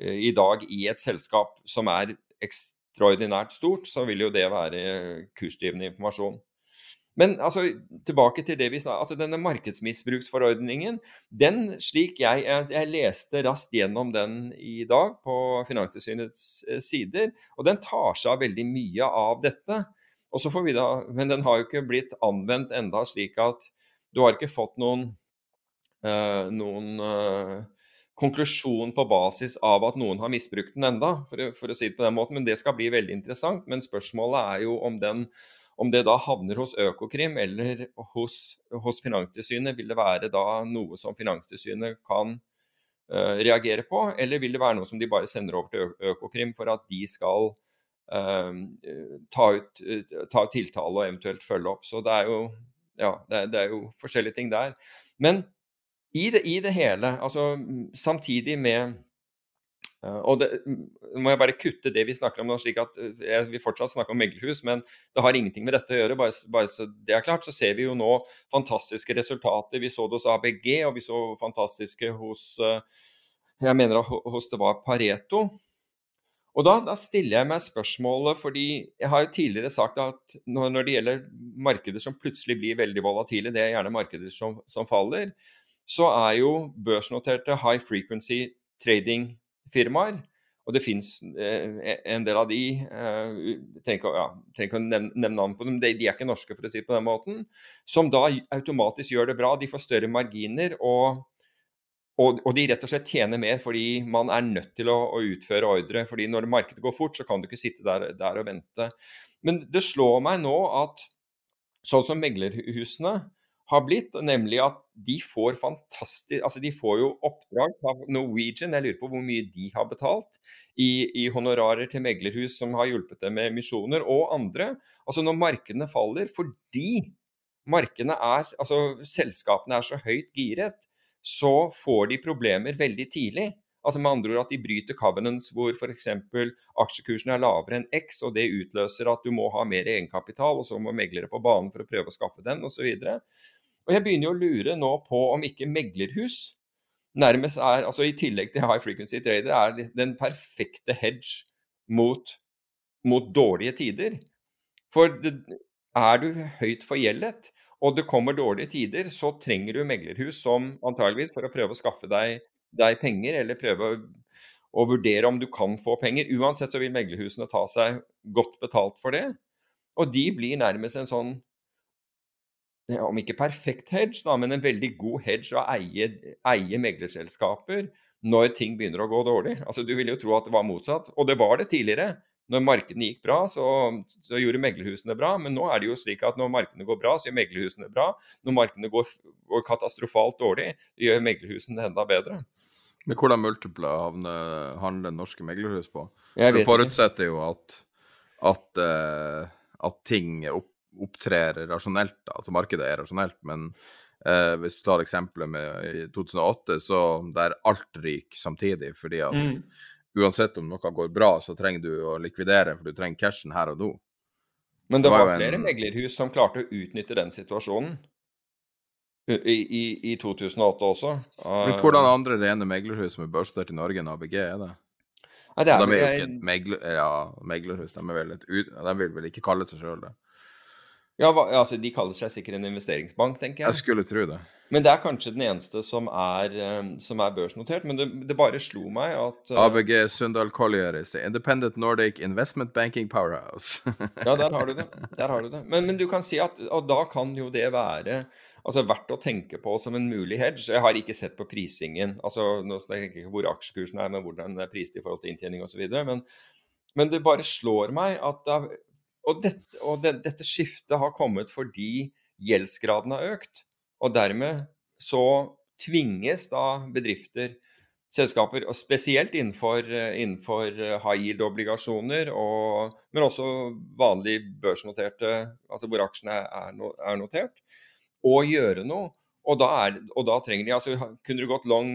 eh, i dag i et selskap som er ekstraordinært stort, så vil jo det være kursdrivende informasjon. Men altså, tilbake til det vi snakket altså denne markedsmisbruksforordningen, den slik jeg, jeg, leste raskt gjennom den i dag på Finanstilsynets eh, sider, og den tar seg av veldig mye av dette. Og så får vi da, Men den har jo ikke blitt anvendt enda slik at du har ikke fått noen, uh, noen uh, konklusjon på basis av at noen har misbrukt den enda, for, for, å si det på den måten. Men det skal bli veldig interessant. Men spørsmålet er jo om den om det da havner hos Økokrim eller hos, hos Finanstilsynet, vil det være da noe som Finanstilsynet kan uh, reagere på, eller vil det være noe som de bare sender over til Økokrim for at de skal uh, ta, ut, uh, ta, ut, tiltale og eventuelt følge opp. Så det er jo, ja, det er, det er jo forskjellige ting der. Men i det, i det hele, altså samtidig med og det, må jeg bare kutte det vi snakker om nå, slik at uh, jeg vil fortsatt snakke om meglerhus, men det har ingenting med dette å gjøre. Bare, bare så det er klart, så ser vi jo nå fantastiske resultater. Vi så det hos ABG, og vi så fantastiske hos uh, Jeg mener hos det var Pareto. Og da, da, stiller jeg meg spørsmålet, fordi jeg har jo tidligere sagt at når, når, det gjelder markeder som plutselig blir veldig volatile, det er gjerne markeder som, som faller, så er jo børsnoterte high frequency trading firmaer. Og det fins eh, en del av de eh, trenger ikke, ja, å nevne, nevne navn på dem, de, de, er ikke norske, for å si det på den måten. Som da automatisk gjør det bra. De får større marginer, og, og, og, de rett og slett tjener mer fordi man er nødt til å, å, utføre ordre. fordi når markedet går fort, så kan du ikke sitte der, der og vente. Men det slår meg nå at sånn som meglerhusene har blitt, nemlig at de får fantastisk Altså, de får jo oppdrag av Norwegian, jeg lurer på hvor mye de har betalt i, i honorarer til meglerhus som har hjulpet dem med emisjoner, og andre. Altså, når markedene faller, fordi markedene er Altså, selskapene er så høyt giret, så får de problemer veldig tidlig. Altså med andre ord at de bryter covenants hvor f.eks. aksjekursen er lavere enn X, og det utløser at du må ha mer egenkapital, og så må meglere på banen for å prøve å skaffe den, osv. Og jeg begynner jo å lure nå på om ikke meglerhus nærmest er, altså i tillegg til high frequency trader, er den perfekte hedge mot, mot dårlige tider. For det, er du høyt forgjeldet, og det kommer dårlige tider, så trenger du meglerhus som antageligvis for å prøve å skaffe deg, deg penger, eller prøve å, å, vurdere om du kan få penger. Uansett så vil meglerhusene ta seg godt betalt for det. Og de blir nærmest en sånn om ikke perfekt hedge, da, men en veldig god hedge å eie, eie meglerselskaper når ting begynner å gå dårlig. Altså, Du ville jo tro at det var motsatt, og det var det tidligere. Når markedene gikk bra, så, så, gjorde meglerhusene bra. Men nå er det jo slik at når markedene går bra, så gjør meglerhusene bra. Når markedene går, går katastrofalt dårlig, gjør meglerhusene enda bedre. Men hvordan multipler handler norske meglerhus på? Du forutsetter jo at, at, uh, at ting er opp opptrer rasjonelt, da. altså markedet er rasjonelt, men eh, hvis du tar eksempelet med i 2008, så der alt ryker samtidig, fordi at mm. uansett om noe går bra, så trenger du å likvidere, for du trenger cashen her og nå. Men det, det var, var flere en... meglerhus som klarte å utnytte den situasjonen. I, i, i 2008 også. Men hvordan andre rene meglerhus som er børsnotert i Norge enn ABG er det? Nei, det er, de er jo ikke et megler, ja, meglerhus, de, et, de vil vel ikke kalle seg sjøl det? Ja, altså De kaller seg sikkert en investeringsbank, tenker jeg. Jeg skulle tro det. Men det er kanskje den eneste som er, um, som er børsnotert. Men det, det, bare slo meg at uh, ABG Sundal Collier is the Independent Nordic Investment Banking Powerhouse. ja, der har du det. Der har du det. Men, men, du kan si at og da kan jo det være altså, verdt å tenke på som en mulig hedge. Jeg har ikke sett på prisingen. altså nå jeg ikke hvor aksjekursen er, men hvordan det er prist i forhold til inntjening osv. Men, men det bare slår meg at det er og, dette, og det, dette skiftet har kommet fordi gjeldsgraden har økt. Og dermed så tvinges da bedrifter, selskaper, og spesielt innenfor, innenfor high yield-obligasjoner, men også vanlig børsnoterte, altså hvor aksjene er, er notert, å gjøre noe. Og da, er, og da, trenger de altså Kunne du gått long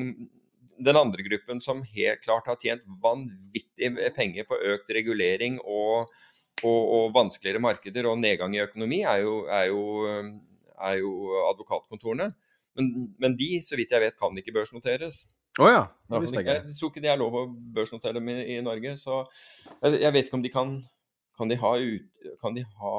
Den andre gruppen som helt klart har tjent vanvittig penger på økt regulering og og, og, vanskeligere markeder og nedgang i økonomi er jo, er jo, er jo advokatkontorene. Men, men, de, så vidt jeg vet, kan ikke børsnoteres. Å oh ja, det visste jeg ikke. Jeg tror ikke det er lov å børsnotere dem i, i Norge. Så jeg, vet ikke om de kan Kan de ha, ut, kan de ha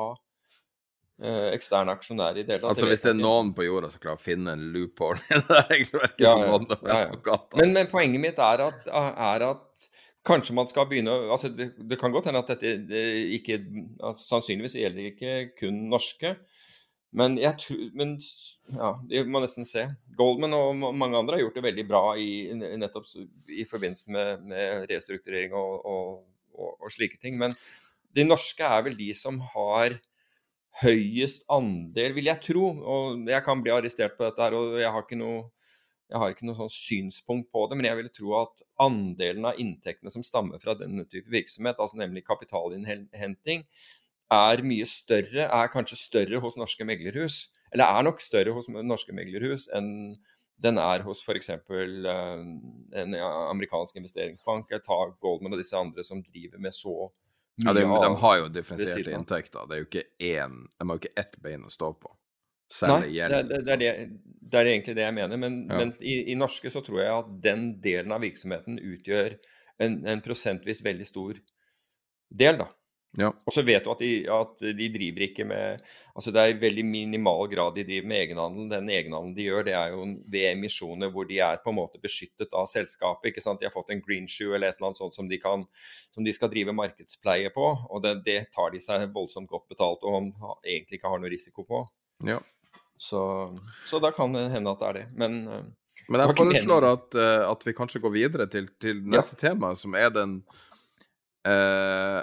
eh, eksterne aksjonærer i det hele tatt? Altså Hvis det er noen på jorda som klarer å finne en loophole i det regelverket, ja, det være advokater. Men, men, poenget mitt er at, er at Kanskje man skal begynne altså det, det, kan godt hende at dette det ikke altså Sannsynligvis gjelder det ikke kun norske. Men jeg tror Men ja, det må nesten se. Goldman og mange andre har gjort det veldig bra i, nettopp i forbindelse med, med restrukturering og, og, og, og, slike ting. Men de norske er vel de som har høyest andel, vil jeg tro. Og jeg kan bli arrestert på dette her, og jeg har ikke noe jeg har ikke noe sånn synspunkt på det, men jeg vil tro at andelen av inntektene som stammer fra denne type virksomhet, altså nemlig kapitalinnhenting, er mye større, er kanskje større hos norske meglerhus, eller er nok større hos norske meglerhus enn den er hos f.eks. Uh, en amerikansk investeringsbank. Jeg Goldman og disse andre som driver med så mye ja, de, de har jo differensierte inntekter. Det er jo ikke én De har jo ikke ett bein å stå på. Nei, det, det, det, er det, det, er egentlig det jeg mener. Men, ja. men i, i, norske så tror jeg at den delen av virksomheten utgjør en, en prosentvis veldig stor del, da. Ja. Og så vet du at de, at de, driver ikke med altså Det er i veldig minimal grad de driver med egenhandel. Den egenhandelen de gjør, det er jo ved emisjoner hvor de er på en måte beskyttet av selskapet. ikke sant? De har fått en green shoe eller et eller annet sånt som de, kan, som de skal drive markedspleie på. Og det, det, tar de seg voldsomt godt betalt og egentlig ikke har noe risiko på. Ja. Så, så, da kan det hende at det er det. Men, eh, Men jeg foreslår at, uh, at, vi kanskje går videre til, til neste ja. tema, som er den uh,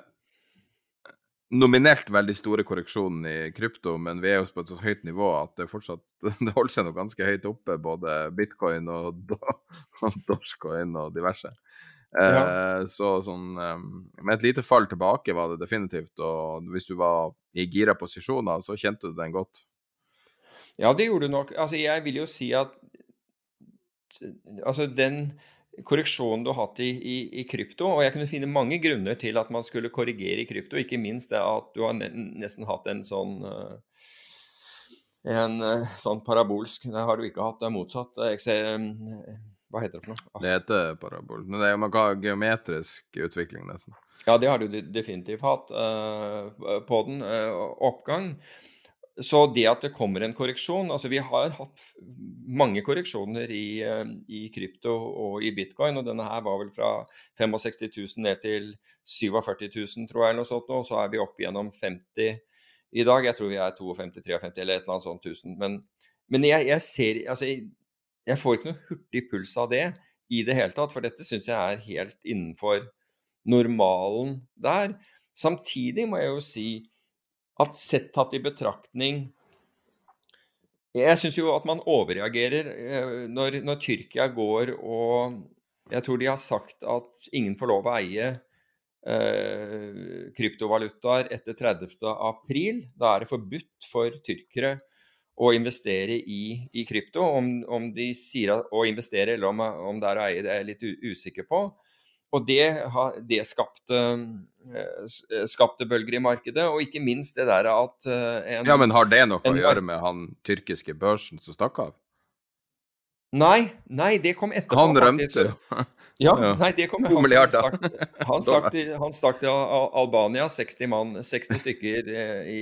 nominelt veldig store korreksjonen i krypto, men vi er jo på et så høyt nivå at det fortsatt det holder seg noe ganske høyt oppe, både bitcoin og, og dogecoin og diverse. Ja. Uh, så sånn um, Med et lite fall tilbake var det definitivt, og hvis du var i gira posisjoner, så kjente du den godt. Ja, det gjorde du nok. Altså, jeg vil jo si at altså, den korreksjonen du har hatt i, i, i, krypto, og jeg kunne finne mange grunner til at man skulle korrigere i krypto, ikke minst det at du har nesten hatt en sånn uh, en uh, sånn parabolsk Det har du ikke hatt, det er motsatt. Ser, hva heter det for noe? Ah. Det heter parabol. Men det er, man kan ha geometrisk utvikling, nesten. Ja, det har du definitivt hatt uh, på den. oppgang. Så det at det kommer en korreksjon altså Vi har hatt mange korreksjoner i, eh, i, krypto og i bitcoin, og denne her var vel fra 65 000 ned til 47 000, tror jeg, eller noe sånt nå. Så er vi opp gjennom 50 i dag. Jeg tror vi er 52-53 eller et eller annet sånt tusen. Men, men jeg, jeg, ser Altså, jeg, jeg, får ikke noe hurtig puls av det i det hele tatt, for dette syns jeg er helt innenfor normalen der. Samtidig må jeg jo si at sett tatt i betraktning Jeg syns jo at man overreagerer eh, når, når, Tyrkia går og Jeg tror de har sagt at ingen får lov å eie eh, kryptovalutaer etter 30. april. Da er det forbudt for tyrkere å investere i, i krypto. Om, om, de sier å investere eller om, om det er å eie, det er jeg litt usikker på. Og det, det skapte, eh, skapte, bølger i markedet, og ikke minst det der at eh, en, Ja, men har det noe en, å gjøre med han tyrkiske børsen som stakk av? Nei, nei, det kom etterpå. Han rømte jo. Ja, nei, det kom han, stakk, han, stakk til, han stakk til Albania. 60, mann, 60 stykker eh, i,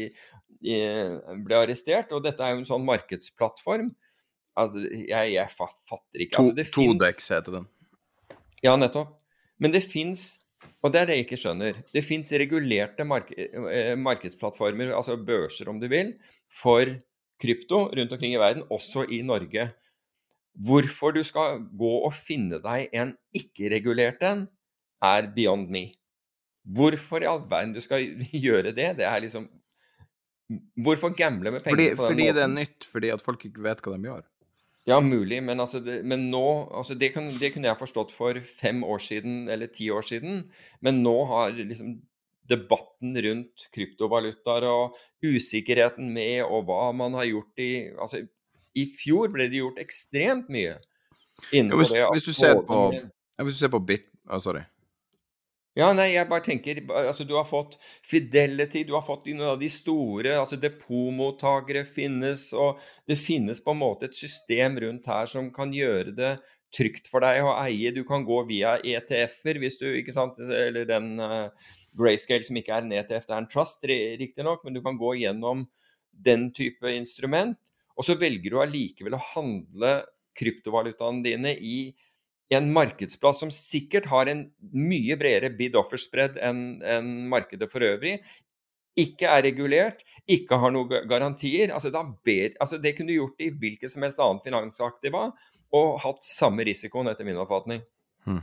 i, ble arrestert. Og dette er jo en sånn markedsplattform. Altså, jeg, jeg fatter ikke altså, Todex heter den. Ja, nettopp. Men det fins, og det er det jeg ikke skjønner, det fins regulerte mark eh, markedsplattformer, altså børser om du vil, for krypto rundt omkring i verden, også i Norge. Hvorfor du skal gå og finne deg en ikke-regulert en, er beyond me. Hvorfor i all verden du skal gjøre det, det er liksom Hvorfor gamble med penger fordi, på den fordi måten? Fordi det er nytt, fordi at folk ikke vet hva de gjør. Ja, mulig, men, altså det, men nå altså det, kan, det, kunne jeg forstått for fem år siden eller ti år siden. Men nå har liksom debatten rundt kryptovalutaer og usikkerheten med og hva man har gjort i altså I fjor ble det gjort ekstremt mye innenfor ja, hvis, det. Hvis du ser på, hvis du ser på bit... Oh, sorry. Ja, nei, jeg bare tenker altså Du har fått Fidelity, du har fått noen av de store altså Depotmottakere finnes, og det finnes på en måte et system rundt her som kan gjøre det trygt for deg å eie. Du kan gå via ETF-er, hvis du ikke sant, eller den uh, Grayscale som ikke er en ETF, det er en trust, riktignok, men du kan gå gjennom den type instrument. Og så velger du allikevel å handle kryptovalutaene dine i en markedsplass som sikkert har en mye bredere bid-offer-spread enn en markedet for øvrig, ikke er regulert, ikke har noen garantier altså, ber, altså Det kunne du gjort i hvilket som helst annen finansaktiva og hatt samme risikoen, etter min oppfatning. Hmm.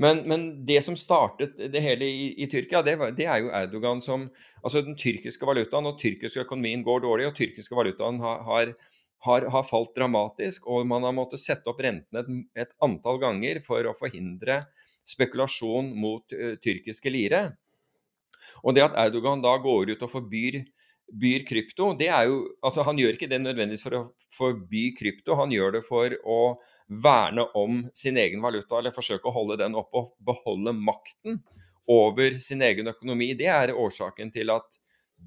Men, men, det som startet det hele i, i Tyrkia, det, var, det, er jo Erdogan som Altså den tyrkiske valutaen og tyrkisk økonomien går dårlig, og tyrkiske valutaen har, har har, har, falt dramatisk, og man har måttet sette opp rentene et, et antall ganger for å forhindre spekulasjon mot uh, tyrkiske lire. Og det at Erdogan da går ut og forbyr byr krypto, det er jo Altså, han gjør ikke det nødvendigvis for å forby krypto, han gjør det for å verne om sin egen valuta, eller forsøke å holde den oppe og beholde makten over sin egen økonomi. Det er årsaken til at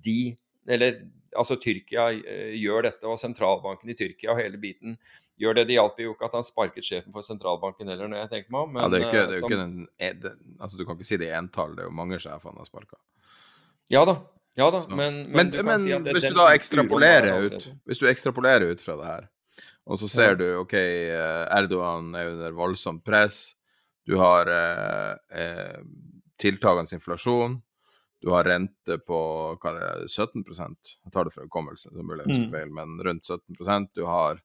de, eller altså Tyrkia eh, gjør dette, og sentralbanken i Tyrkia og hele biten gjør det. Det hjalp jo ikke at han sparket sjefen for sentralbanken heller, når jeg tenker meg om. Men, ja, det er ikke, det er som, ikke den, e, altså, Du kan ikke si det i entall, det er jo mange sjefer han har sparka. Ja da, ja da, men, men, men, men si hvis du da ekstrapolerer ut, hvis du ekstrapolerer ut fra det her, og så ser ja. du OK, eh, Erdogan er under voldsomt press, du har eh, eh, tiltagende inflasjon, du har rente på hva det er, 17 Jeg tar det fra hukommelse, det er mulig jeg husker mm. feil, men rundt 17% Du har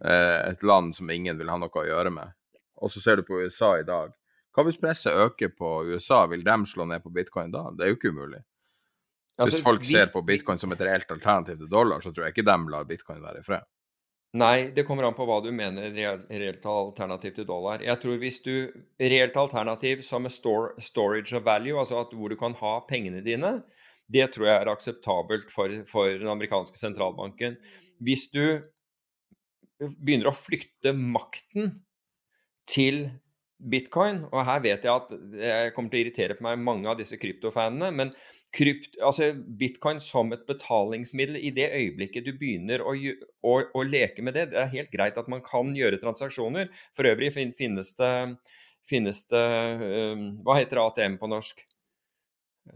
eh, et land som ingen vil ha noe å gjøre med. Og så ser du på USA i dag. Hva hvis presset øker på USA, vil de slå ned på bitcoin da? Det er jo ikke umulig. Altså, hvis folk ser på bitcoin som et reelt alternativ til dollar, så tror jeg ikke de lar bitcoin være i fred. Nei, det kommer an på hva du mener reelt alternativ til dollar. Jeg tror hvis du Reelt alternativ som store, storage of value, altså at hvor du kan ha pengene dine, det tror jeg er akseptabelt for, for den amerikanske sentralbanken. Hvis du begynner å flytte makten til bitcoin, og her vet jeg at jeg kommer til å irritere på meg mange av disse kryptofanene, men krypt, altså bitcoin som et betalingsmiddel i det øyeblikket du begynner å, å, å, leke med det Det er helt greit at man kan gjøre transaksjoner. For øvrig finnes det, finnes det um, Hva heter ATM på norsk?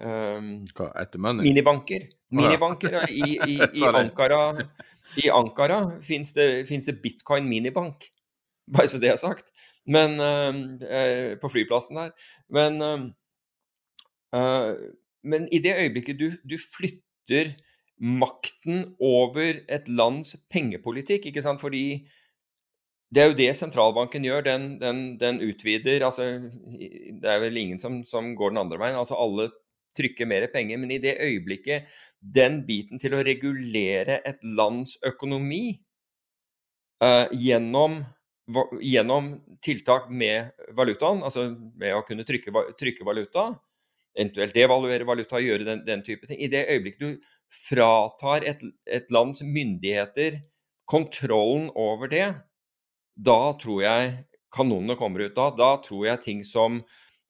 Um, hva, etter Minibanker. Minibanker. Minibanker i, i, i, Ankara. I Ankara fins det, det, bitcoin minibank. Bare så det er sagt. Men uh, På flyplassen der. Men uh, men i det øyeblikket du, du, flytter makten over et lands pengepolitikk, ikke sant, fordi det er jo det sentralbanken gjør. Den, den, den utvider altså, Det er vel ingen som, som, går den andre veien. altså Alle trykker mer penger. Men i det øyeblikket den biten til å regulere et lands økonomi uh, gjennom, gjennom, tiltak med valutaen, altså med å kunne trykke, trykke valuta, eventuelt devaluere valuta, gjøre den, den, type ting. I det øyeblikket du fratar et, et, lands myndigheter kontrollen over det, da tror jeg kanonene kommer ut. Da, da tror jeg ting som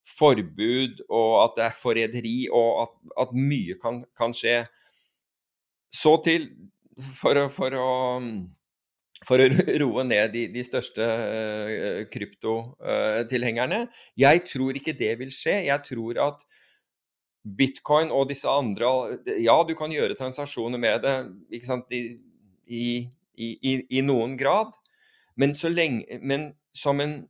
forbud og at det er forræderi og at, at, mye kan, kan, skje. Så til for for å, for å roe ned de, de største uh, kryptotilhengerne. Jeg tror ikke det vil skje. Jeg tror at Bitcoin og disse andre Ja, du kan gjøre transaksjoner med det ikke sant, I, i, i, i noen grad, men, lenge, men som, en,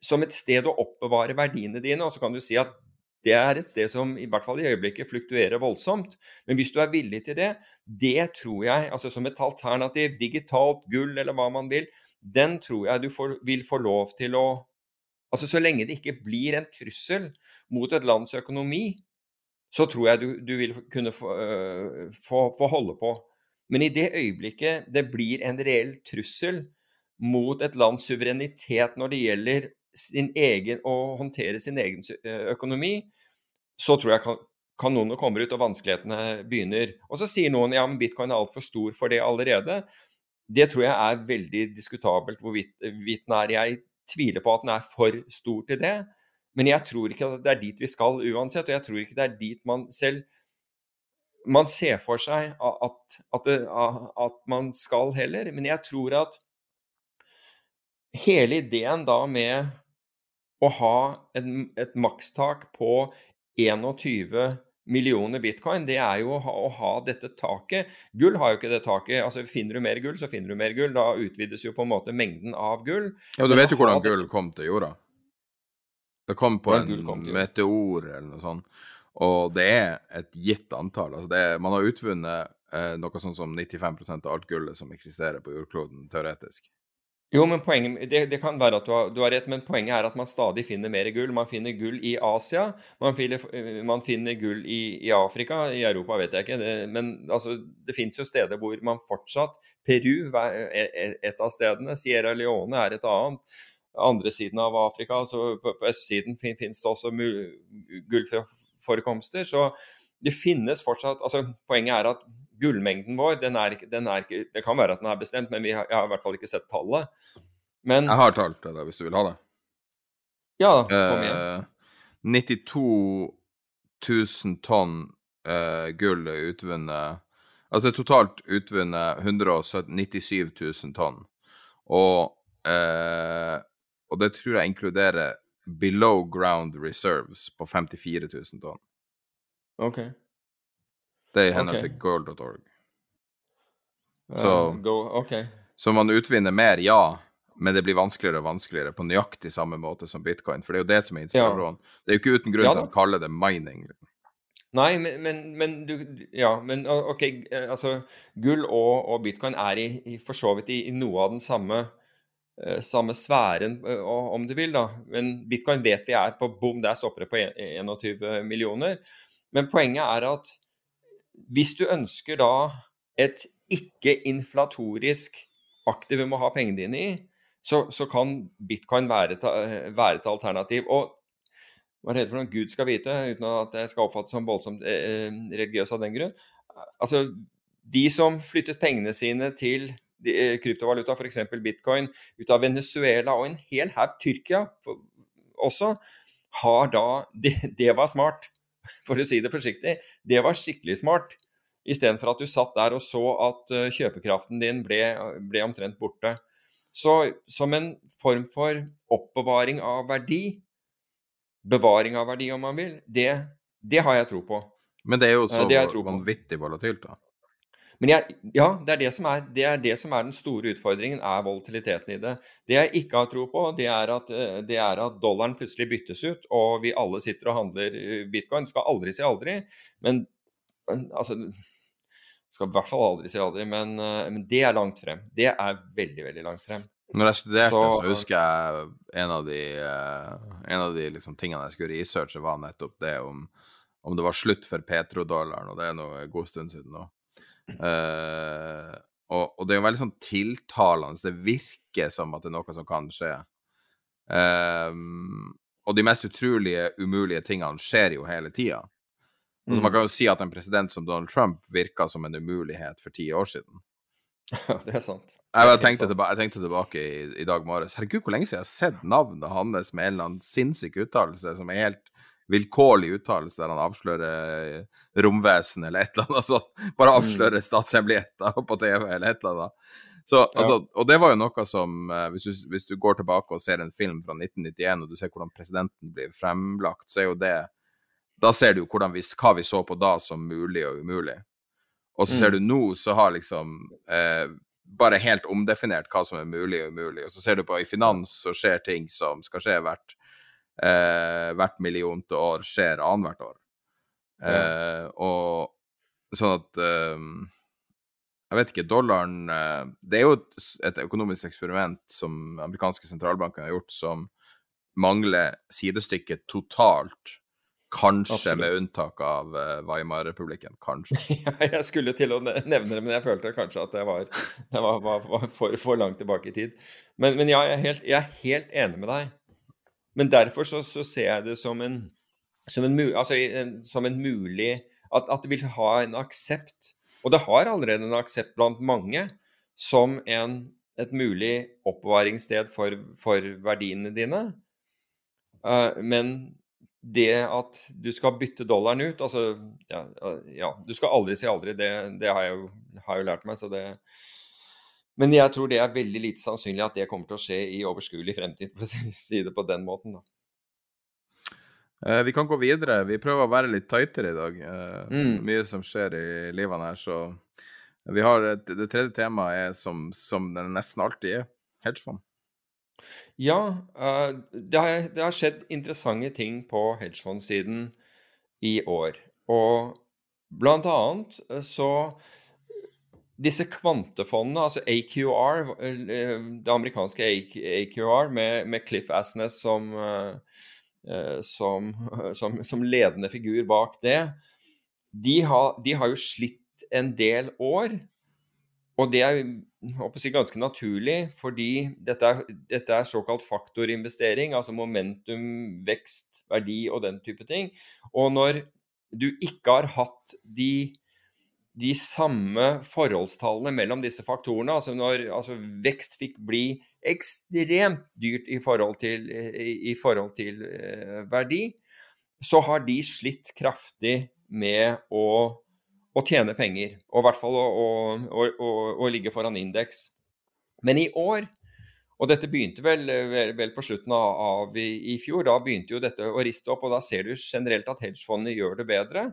som, et sted å oppbevare verdiene dine. Og så kan du si at det er et sted som i hvert fall i øyeblikket fluktuerer voldsomt. Men hvis du er villig til det, det tror jeg, altså som et alternativ, digitalt gull eller hva man vil, den tror jeg du får, vil få lov til å Altså Så lenge det ikke blir en trussel mot et lands økonomi, så tror jeg du, du vil kunne få, øh, få, få, holde på. Men i det øyeblikket det blir en reell trussel mot et lands suverenitet når det gjelder sin egen, å håndtere sin egen økonomi, så tror jeg kan, kanonene kommer ut og vanskelighetene begynner. Og så sier noen ja, men bitcoin er altfor stor for det allerede. Det tror jeg er veldig diskutabelt hvorvidt den er. Jeg tviler på at den er for stor til det. Men jeg tror ikke at det er dit vi skal uansett, og jeg tror ikke det er dit man selv man ser for seg at, at, det, at, man skal heller. Men jeg tror at hele ideen da med å ha et, et makstak på 21 millioner bitcoin, det er jo å ha, å ha, dette taket. Gull har jo ikke det taket. altså Finner du mer gull, så finner du mer gull. Da utvides jo på en måte mengden av gull. Ja, Du vet jo hvordan gull kom til jorda? Det kom på en kom meteor eller noe sånt. Og det er et gitt antall. Altså er, man har utvunnet eh, noe sånn som 95% av alt gullet som eksisterer på jordkloden, teoretisk. Jo, men poenget, det, det, kan være at du har, du har, rett, men poenget er at man stadig finner mer gull. Man finner gull i Asia, man finner, man finner gull i, i, Afrika. I Europa vet jeg ikke. Det, men altså, det fins jo steder hvor man fortsatt Peru er e, e, et av stedene. Sierra Leone er et annet andre siden av Afrika. så På, på østsiden fin, finnes det også gullforekomster. Så det finnes fortsatt altså Poenget er at gullmengden vår, den er, den er Det kan være at den er bestemt, men har, jeg har i hvert fall ikke sett tallet. Men Jeg har talt deg, hvis du vil ha det. Ja, kom igjen. Eh, 92 000 tonn eh, gull er utvunnet Altså totalt utvunnet 197 000 tonn. Og, eh, og det tror jeg inkluderer below ground reserves på 54 000 tonn. OK. Det er i henhold okay. til gold.org. Eh, Så- go, okay. Så man utvinner mer, ja, men det blir vanskeligere og vanskeligere på nøyaktig samme måte som bitcoin. For det er jo det som er inspirasjonen. Det er jo ikke uten grunn Ja til da. å kalle det mining. Nei, men, men, men du Ja, men OK. eh, Altså, gull og, og bitcoin er i, i for så vidt i, i noe av den samme eh, samme sfæren, om du vil, da. Men bitcoin vet vi er på bom, der stopper det på 21 millioner. Men poenget er at hvis du ønsker da et ikke-inflatorisk aktivum å ha pengene dine i, så, så kan bitcoin være et, være et alternativ. Og hva er det for noe Gud skal vite, uten at jeg skal oppfattes som voldsomt eh, religiøs av den grunn. Altså, de som flyttet pengene sine til de, eh, kryptovaluta, f.eks. bitcoin, ut av Venezuela og en hel haug Tyrkia for, også, har da det, det var smart, for å si det forsiktig. Det var skikkelig smart. Istedenfor at du satt der og så at eh, kjøpekraften din ble, ble omtrent borte. Så som en form for oppbevaring av verdi, bevaring av verdi om man vil, det, det har jeg tro på. Men det er jo så det tro på. vanvittig volatilt, da. Men jeg, ja, det er det, som er, det er det som er den store utfordringen, er volatiliteten i det. Det jeg ikke har tro på, det er at, eh, det er at dollaren plutselig byttes ut, og vi alle sitter og handler eh, bitcoin. Skal aldri si aldri, men altså Skal i hvert fall aldri si aldri, men, eh, men det er langt frem. Det er veldig, veldig langt frem. Når jeg studerte, så, Så- husker jeg en av de, en av de liksom, tingene jeg skulle researche, var nettopp det om, om det var slutt for petrodollaren, og det er nå en god stund siden nå. Eh, og, og det er jo veldig sånn tiltalende. Det virker som at det er noe som kan skje. Um, og de mest utrolige, umulige tingene skjer jo hele tida. Altså, Mm. man kan jo si at en president som Donald Trump virka som en umulighet for ti år siden. Det er sant. Jeg, Det er tenkte, sant. jeg tenkte tilbake i, i dag morges. Herregud, hvor lenge siden jeg har sett navnet hans med en eller annen sinnssyk uttalelse som er helt vilkårlig uttalelse, der han avslører eh, romvesen eller et eller annet sånt. Bare avslører statshemmeligheter på TV eller et eller annet. Så, altså, og det var jo noe som eh, hvis, du, hvis du går tilbake og ser en film fra 1991, og du ser hvordan presidenten blir fremlagt, så er jo det Da ser du jo vi, hva vi så på da som mulig og umulig. Og så ser du nå, så har liksom eh, bare helt omdefinert hva som er mulig og umulig. Og så ser du på i finans, så skjer ting som skal skje hvert, eh, hvert millionte år, skjer annethvert år. Eh, og sånn at eh, Jeg vet ikke, dollaren eh, Det er jo et, et økonomisk eksperiment som amerikanske sentralbanker har gjort, som mangler sidestykke totalt. Kanskje Absolutt. med unntak av eh, Weimar-republikken. Kanskje. Ja, jeg skulle til å nevne det, men jeg følte kanskje at det var, det var, var, var for, for langt tilbake i tid. Men, men ja, jeg er, helt, jeg er helt enig med deg. Men derfor så, så ser jeg det som en, som en, altså, som en mulig at, at det vil ha en aksept. Og det har allerede en aksept blant mange som en, et mulig oppbevaringssted for, for verdiene dine. Uh, men det at du skal bytte dollaren ut altså, ja, ja, du skal aldri si aldri. Det, det har jeg jo, har jeg jo lært meg. så det Men jeg tror det er veldig lite sannsynlig at det kommer til å skje i overskuelig fremtid, for å si- det på den måten. da. Eh, vi kan gå videre. Vi prøver å være litt tightere i dag. Eh, Mm. Mye som skjer i livene her, så vi har et, Det tredje temaet er som, som det nesten alltid er, hedgefond. Ja, eh, det, har, det har skjedd interessante ting på hedgefondssiden i år. Og blant annet så Disse kvantefondene, altså AQR, eh, det amerikanske AQR med, med Cliff Asness som, eh, eh, som, som, som ledende figur bak det, de har, de har jo slitt en del år. Og det er si, ganske naturlig, fordi dette er, dette er såkalt faktorinvestering, altså momentum, vekst, verdi og den type ting. Og når du ikke har hatt de de samme forholdstallene mellom disse faktorene. Altså når altså vekst fikk bli ekstremt dyrt i forhold til, i, forhold til eh, verdi, så har de slitt kraftig med å, å tjene penger. Og i hvert fall å, å, å ligge foran indeks. Men i år og dette begynte vel, vel, vel på slutten av, av i, i, fjor. Da begynte jo dette å riste opp, og da ser du generelt at hedgefondene gjør det bedre.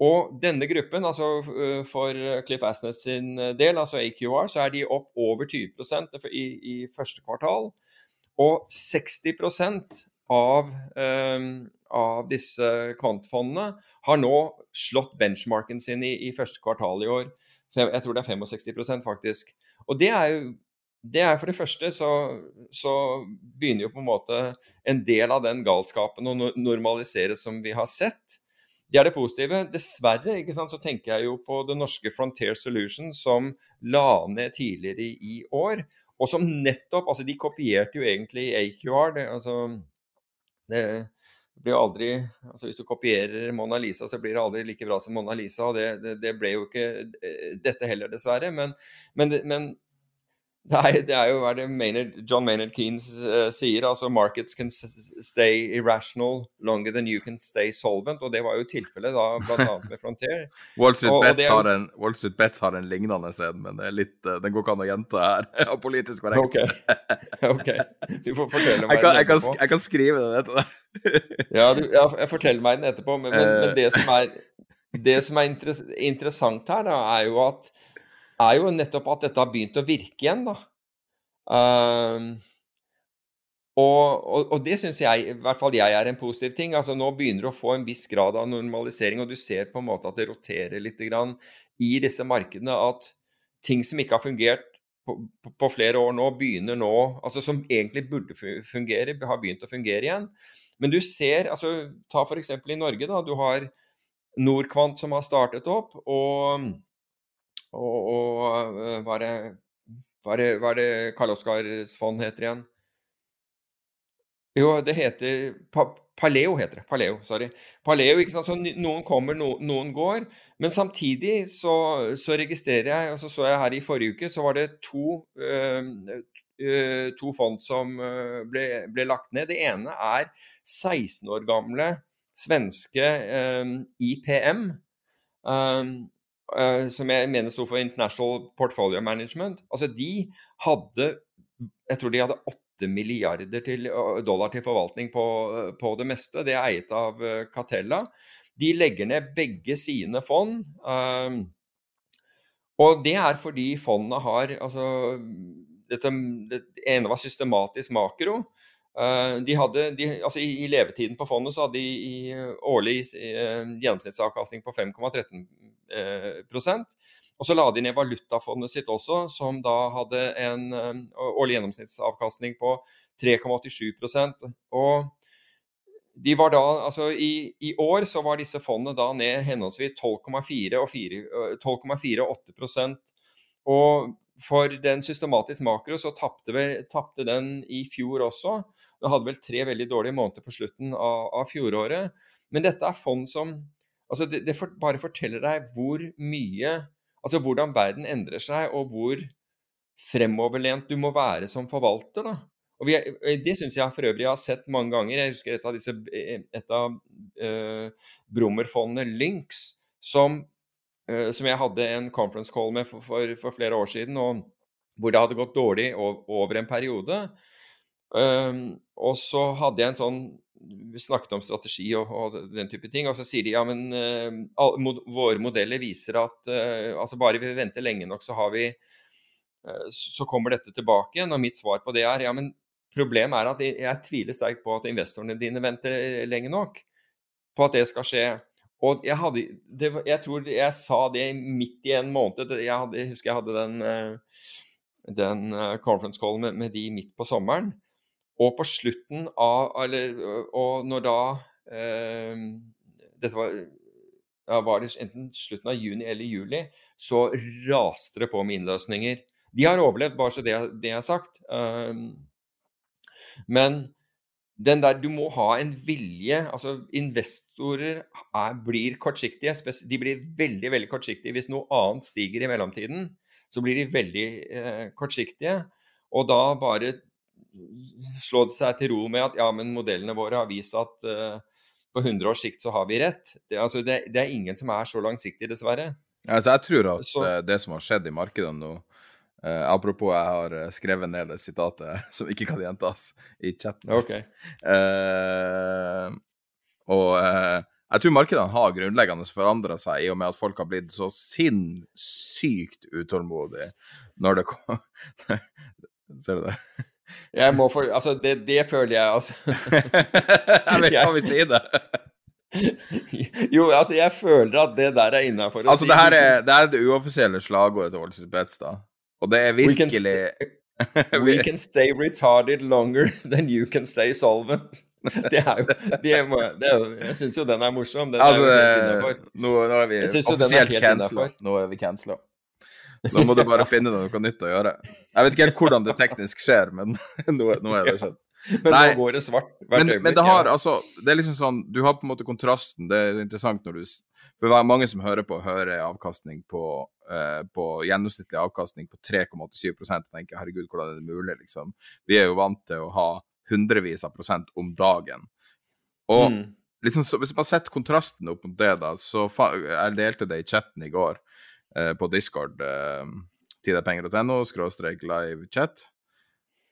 Og denne gruppen, altså øh, for Cliff Asness sin del, altså AQR, så er de opp over 20 i, i første kvartal. Og 60% av, um, av disse kvantfondene har nå slått benchmarken sin i, i første kvartal i år. Jeg tror det er 65% faktisk. Og det er jo det er for det første så, så, begynner jo på en måte en del av den galskapen å normaliseres som vi har sett. Det er det positive. Dessverre ikke sant, så tenker jeg jo på det norske Frontier Solution som la ned tidligere i, år. Og som nettopp altså De kopierte jo egentlig AQR. Det, altså, det blir aldri altså Hvis du kopierer Mona Lisa, så blir det aldri like bra som Mona Lisa. og Det, det, det ble jo ikke eh, dette heller, dessverre. Men, men, men er, det er, jo hva det Maynard, John Maynard Keynes uh, sier. altså Markets can stay irrational longer than you can stay solvent. Og det var jo tilfellet da, bl.a. med Frontier. Wall Street, og, Bets, og har en, Wall Street Bets har en lignende scene, men det litt, uh, den går ikke an å gjenta her. Av politisk korrekt. Okay. ok. Du får fortelle meg jeg kan, den etterpå. Jeg kan, jeg kan skrive den etter deg. ja, du, ja, jeg forteller meg den etterpå. Men, men, men det som er, det som er interessant her, da, er jo at er jo nettopp at dette har begynt å virke igjen, da. Uh, og, og, og, det syns jeg, i hvert fall jeg, er en positiv ting. altså Nå begynner du å få en viss grad av normalisering, og du ser på en måte at det roterer litt grann i disse markedene. At ting som ikke har fungert på, på, på, flere år nå, begynner nå altså Som egentlig burde fungere, har begynt å fungere igjen. Men du ser altså Ta f.eks. i Norge. da, Du har Norquant som har startet opp. og og, og eh, hva er det hva er det, hva er det Karl Oskars fond heter igjen? Jo, det heter pa, Paleo heter det. Paleo, sorry. Paleo, ikke sant? Så Noen kommer, no, noen går. Men samtidig så, så, registrerer jeg, og så så jeg her i forrige uke, så var det to, øh, to fond som ble, ble, lagt ned. Det ene er 16 år gamle svenske øh, IPM. Um, uh, som jeg mener sto for International Portfolio Management, altså de hadde Jeg tror de hadde 8 milliarder til, dollar til forvaltning på, på, det meste. Det er eiet av Catella. De legger ned begge sine fond. Uh, og det er fordi fondene har altså, dette, Det ene var systematisk makro. Uh, de hadde, de, altså i, levetiden på fondet så hadde de i, årlig uh, gjennomsnittsavkastning på 5,13 Eh, prosent. Og så la de ned valutafondet sitt også, som da hadde en eh, årlig gjennomsnittsavkastning på 3,87% Og de var da, altså i, i, år så var disse fondene da ned henholdsvis 12,4 og 12,4 og 8 Og for den systematisk makro så tapte den i fjor også. Den hadde vel tre veldig dårlige måneder på slutten av, av fjoråret. Men dette er fond som Altså, det, det for, bare forteller deg hvor mye Altså hvordan verden endrer seg, og hvor fremoverlent du må være som forvalter. da. Og vi, Det syns jeg for øvrig jeg har sett mange ganger. Jeg husker et av disse, et av uh, Brummer-fondene, Lynx, som, uh, som, jeg hadde en conference call med for, for, for, flere år siden, og hvor det hadde gått dårlig over en periode. Og så hadde jeg en sånn vi snakket om strategi og, og, den type ting. Og så sier de ja, men uh, mod, våre modeller viser at uh, altså bare vi venter lenge nok, så har vi uh, Så kommer dette tilbake igjen. Og mitt svar på det er ja, men problemet er at jeg, jeg tviler sterkt på at investorene dine venter lenge nok på at det skal skje. Og jeg, hadde, det, jeg tror jeg sa det midt i en måned. Jeg, hadde, jeg husker jeg hadde den, den conference call med, med de midt på sommeren. Og på slutten av eller, Og når da eh, Dette var, ja, var det enten slutten av juni eller juli, så raste det på med innløsninger. De har overlevd, bare så det, det er sagt. Um, men den der, Du må ha en vilje altså Investorer er, blir kortsiktige. De blir veldig veldig kortsiktige. Hvis noe annet stiger i mellomtiden, så blir de veldig eh, kortsiktige. Og da bare slå seg til ro med at ja, men modellene våre har vist at uh, på 100 års sikt så har vi rett. Det, altså, det, det er ingen som er så langsiktig, dessverre. Altså, jeg tror at så, det som har skjedd i markedene nå Uh, apropos, jeg har skrevet ned det sitatet som ikke kan gjentas i chatten. Okay. Uh, og jeg tror markedene har grunnleggende forandra seg i og med at folk har blitt så sinnssykt utålmodige når det kommer Ser du det? Jeg må for Altså, det, det føler jeg, altså. jeg vet hva vi sier det. jo, altså, jeg føler at det der er innafor. Altså, si det her er det, er det uoffisielle slagordet til Street da og det er virkelig We can, stay, we can stay retarded longer than you can stay solvent. Det er jo, det er, det er Jeg syns jo den er morsom. Den altså, er nå, nå, er vi offisielt cancela. Nå er vi cancela. Nå må du bare finne noe nytt å gjøre. Jeg vet ikke helt hvordan det teknisk skjer, men nå, nå er det skjedd. Men Nei, nå går det svart hvert men, Men det har altså Det er liksom sånn Du har på en måte kontrasten. Det er interessant når du For mange som hører på, hører avkastning på Eh, på gjennomsnittlig avkastning på 3,87% og tenker herregud, hvordan er det mulig, liksom. Vi er jo vant til å ha hundrevis av prosent om dagen. Og mm. liksom, så, hvis man setter kontrasten opp mot det, da, så Jeg delte det i chatten i går eh, på Discord, eh, Tidapenger.no skråstrek live chat.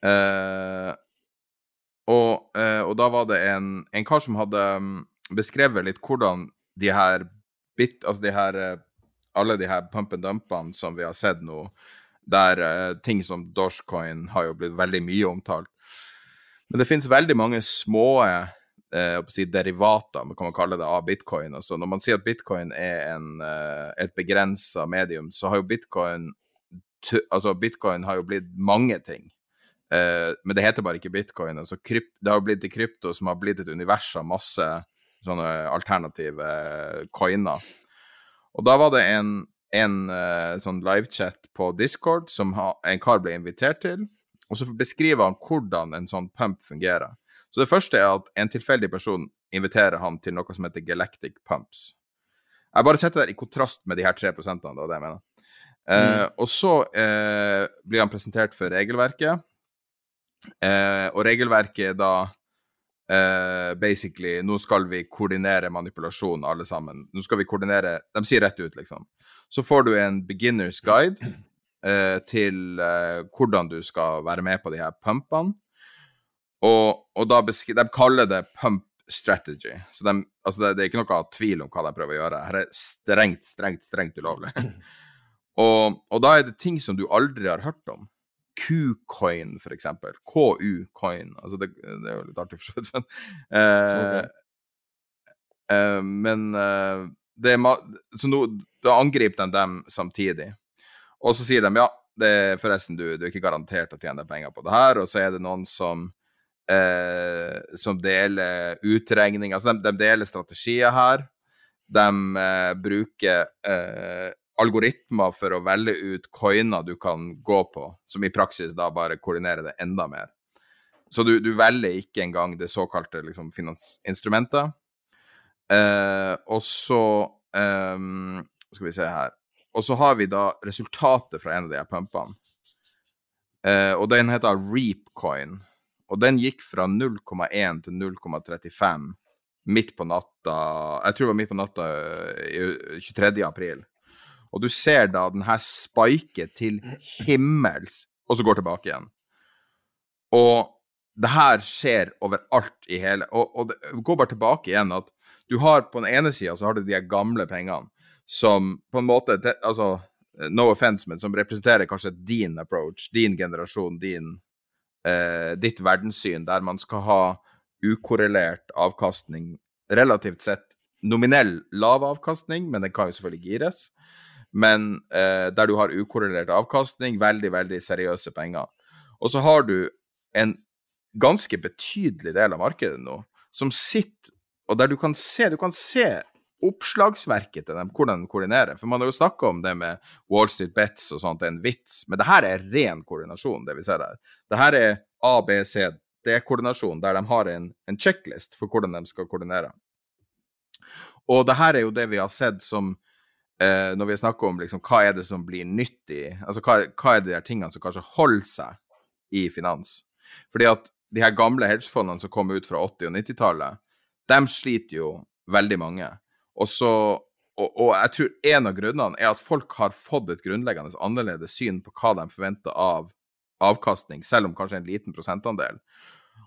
Eh, og, eh, og, da var det en, en kar som hadde um, beskrevet litt hvordan de her bit, altså de her eh, alle de her pump and dumpene som vi har sett nå, der eh, ting som Dogecoin har jo blitt veldig mye omtalt. Men det finnes veldig mange små uh, si derivater, man kan man kalle det, av bitcoin. Altså, når man sier at bitcoin er en, uh, et begrensa medium, så har jo bitcoin altså bitcoin har jo blitt mange ting. Eh, men det heter bare ikke bitcoin. altså krypt, Det har jo blitt til krypto, som har blitt et univers av masse sånne alternative coiner. Og da var det en, en uh, sånn livechat på Discord som ha, en kar ble invitert til, og så beskriver han hvordan en sånn pump fungerer. Så det første er at en tilfeldig person inviterer han til noe som heter Galactic Pumps. Jeg bare setter det i kontrast med de her tre prosentene, det var det jeg mener. Uh, mm. Og så uh, blir han presentert for regelverket, og regelverket er da Uh, basically, nå skal vi koordinere manipulasjon, alle sammen. Nå skal vi koordinere De sier rett ut, liksom. Så får du en beginners guide uh, til uh, hvordan du skal være med på de her pumpene. Og, og da de kaller det pump strategy. Så de, altså det, det, er ikke noe tvil om hva de prøver å gjøre. Her er strengt, strengt, strengt ulovlig. og, og da er det ting som du aldri har hørt om. Q-coin, f.eks. KU-coin. Altså det, det, er jo litt artig, for så vidt, men uh, okay. uh, Men uh, det er Så nå da angriper de dem samtidig. Og så sier de ja, det forresten, du, du er ikke garantert å tjene penger på det her. Og så er det noen som som deler utregninger. Altså, de, de deler strategier her. De bruker algoritmer for å velge ut coiner du kan gå på, som i praksis da bare koordinerer det enda mer. Så du, du velger ikke engang det såkalte liksom, finansinstrumentet. Eh, og så eh, Skal vi se her. Og så har vi da resultatet fra en av de her pumpene. Eh, og den heter Reapcoin. Og den gikk fra 0,1 til 0,35 midt på natta Jeg tror det var midt på natta 23. Eh, april. Og du ser da den her spike til himmels, og så går tilbake igjen. Og det her skjer overalt i hele Og, og det går bare tilbake igjen at du har på den ene sida så har du de gamle pengene som på en måte Altså, no offense, men som representerer kanskje din approach, din generasjon, din eh, ditt verdenssyn, der man skal ha ukorrelert avkastning, relativt sett nominell lav avkastning, men den kan jo selvfølgelig gires men eh, der du har ukorrelert avkastning, veldig, veldig seriøse penger. Og så har du en ganske betydelig del av markedet nå som sitter Og der du kan se, du kan se oppslagsverket til dem, hvordan de koordinerer. For man har jo snakka om det med Wall Street Bets og sånt, det er en vits. Men det her er ren koordinasjon, det vi ser her. Det her er A, B, C, D-koordinasjon, der de har en, en checklist for hvordan de skal koordinere. Og det her er jo det vi har sett som eh, Når vi snakker om liksom, hva er det som blir nyttig, altså hva, hva er de her tingene som kanskje holder seg i finans. Fordi at de her gamle hedgefondene som kom ut fra 80- og 90-tallet, de sliter jo veldig mange. Og, så, og, og jeg tror en av grunnene er at folk har fått et grunnleggende annerledes syn på hva de forventer av avkastning, selv om kanskje en liten prosentandel.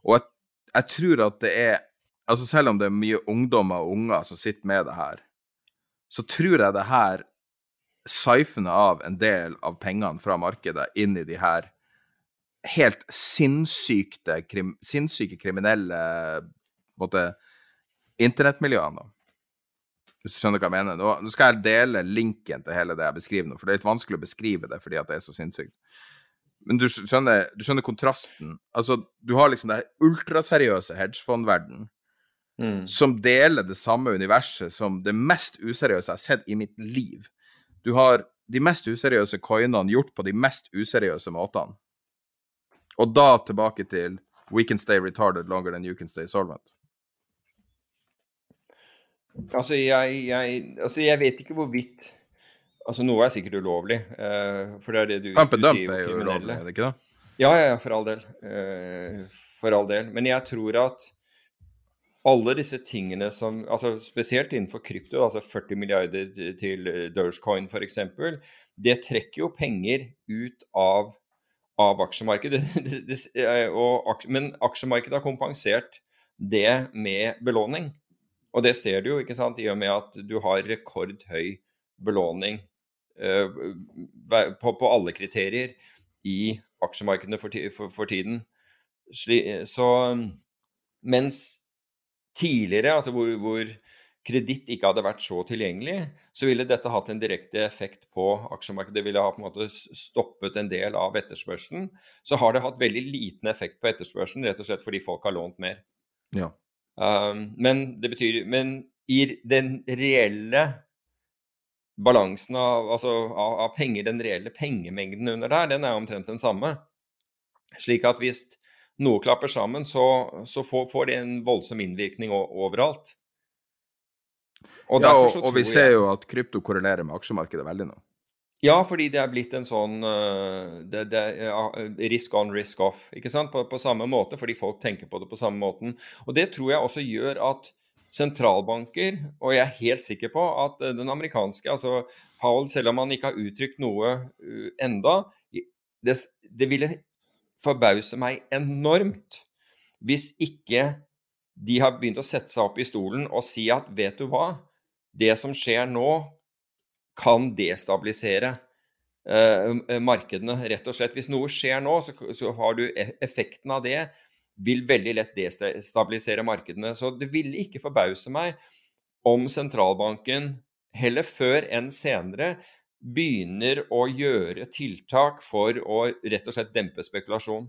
Og jeg, jeg tror at det er Altså selv om det er mye ungdommer og unger som sitter med det her, så tror jeg det her siphoner av en del av pengene fra markedet inn i de her helt sinnssyke, krim, sinnssyke kriminelle måtte, internettmiljøene. Hvis du skjønner hva jeg mener. Nå, skal jeg dele linken til hele det jeg beskriver nå, for det er litt vanskelig å beskrive det fordi det er så sinnssykt. Men du skjønner, du skjønner kontrasten. Altså, du har liksom den ultraseriøse hedgefondverden mm. som deler det samme universet som det mest useriøse jeg har sett i mitt liv. Du har de mest useriøse coinene gjort på de mest useriøse måtene. Og da tilbake til We can stay retarded longer than you can stay solvent. Altså, jeg, jeg, altså, jeg vet ikke hvorvidt Altså, noe er sikkert ulovlig, uh, for det er det du, Pump and dump er jo ulovlig, er det ikke det? Ja, ja, ja, for all del. Uh, for all del. Men jeg tror at alle disse tingene som altså Spesielt innenfor krypto, altså 40 milliarder til Dogecoin f.eks., det trekker jo penger ut av, av aksjemarkedet. men aksjemarkedet har kompensert det med belåning. Og det ser du jo, ikke sant, i og med at du har rekordhøy belåning uh, på, på, alle kriterier i aksjemarkedene for, for, for tiden. Så mens tidligere, altså hvor, hvor kreditt ikke hadde vært så tilgjengelig, så ville dette hatt en direkte effekt på aksjemarkedet. Det ville ha på en måte stoppet en del av etterspørselen. Så har det hatt veldig liten effekt på etterspørselen, rett og slett fordi folk har lånt mer. Ja. Um, men det betyr Men i den reelle balansen av, altså, av, av, penger, den reelle pengemengden under der, den er omtrent den samme. Slik at hvis noe klapper sammen, så, så får, får, det en voldsom innvirkning overalt. Og, ja, og, og vi ser jo at krypto korrelerer med aksjemarkedet veldig nå. Ja, fordi det er blitt en sånn uh, det, det, uh, risk on, risk off. ikke sant? På, på, samme måte, fordi folk tenker på det på samme måten. Og det tror jeg også gjør at sentralbanker, og jeg er helt sikker på at den amerikanske altså Powell, selv om han ikke har uttrykt noe enda, det, det ville forbause meg enormt hvis ikke de har begynt å sette seg opp i stolen og si at vet du hva, det som skjer nå, kan destabilisere eh, markedene, rett og slett. Hvis noe skjer nå, så, så, har du e, effekten av det vil veldig lett destabilisere markedene. Så det ville ikke forbause meg om sentralbanken heller før enn senere begynner å gjøre tiltak for å rett og slett dempe spekulasjon.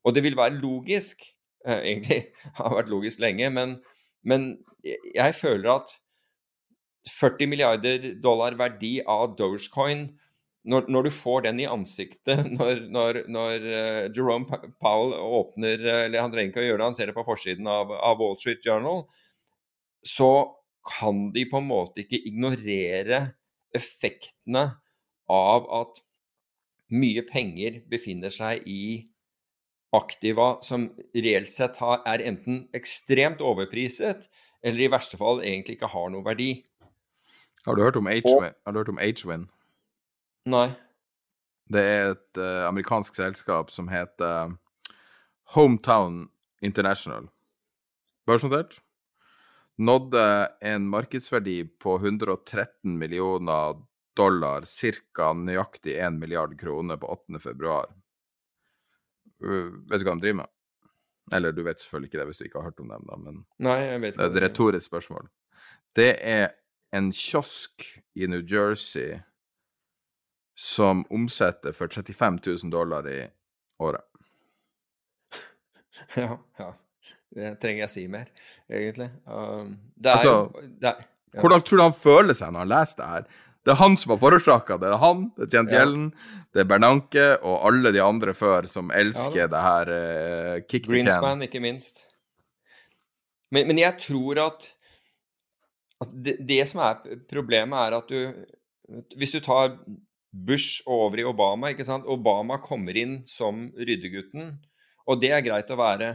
Og det vil være logisk, eh, egentlig har vært logisk lenge, men, men, jeg føler at 40 milliarder dollar verdi av Dogecoin når, når, du får den i ansiktet når, når, når uh, Jerome Powell åpner Eller han trenger ikke å gjøre det, han ser det på forsiden av, av Wall Street Journal. Så kan de på en måte ikke ignorere effektene av at mye penger befinner seg i aktiva som reelt sett har, er enten ekstremt overpriset, eller i verste fall egentlig ikke har noe verdi. Har du hørt om H-Win? Nei. Det er et uh, amerikansk selskap som heter Hometown International. Børsnotert? nådde en markedsverdi på 113 millioner dollar, ca. nøyaktig 1 milliard kroner på 8. februar. Uh, vet du hva de driver med? Eller du vet selvfølgelig ikke det hvis du ikke har hørt om dem, da, men Nei, det er et retorisk spørsmål. Det er en kiosk i New Jersey som omsetter for 35 000 dollar i året. Ja, ja. Det trenger jeg si mer, egentlig. Um, det er altså, det er, ja. Hvordan tror du han føler seg når han leser det her? Det er han som har forårsaka det. Det er han, det er Janet Ja. Det er Bernanke og alle de andre før som elsker Ja det her uh, kick the can. Greenspan, ikke minst. Men, men jeg tror at, at det, det som er problemet, er at du Hvis du tar Bush over i Obama, ikke sant. Obama kommer inn som ryddegutten, og det er greit å være.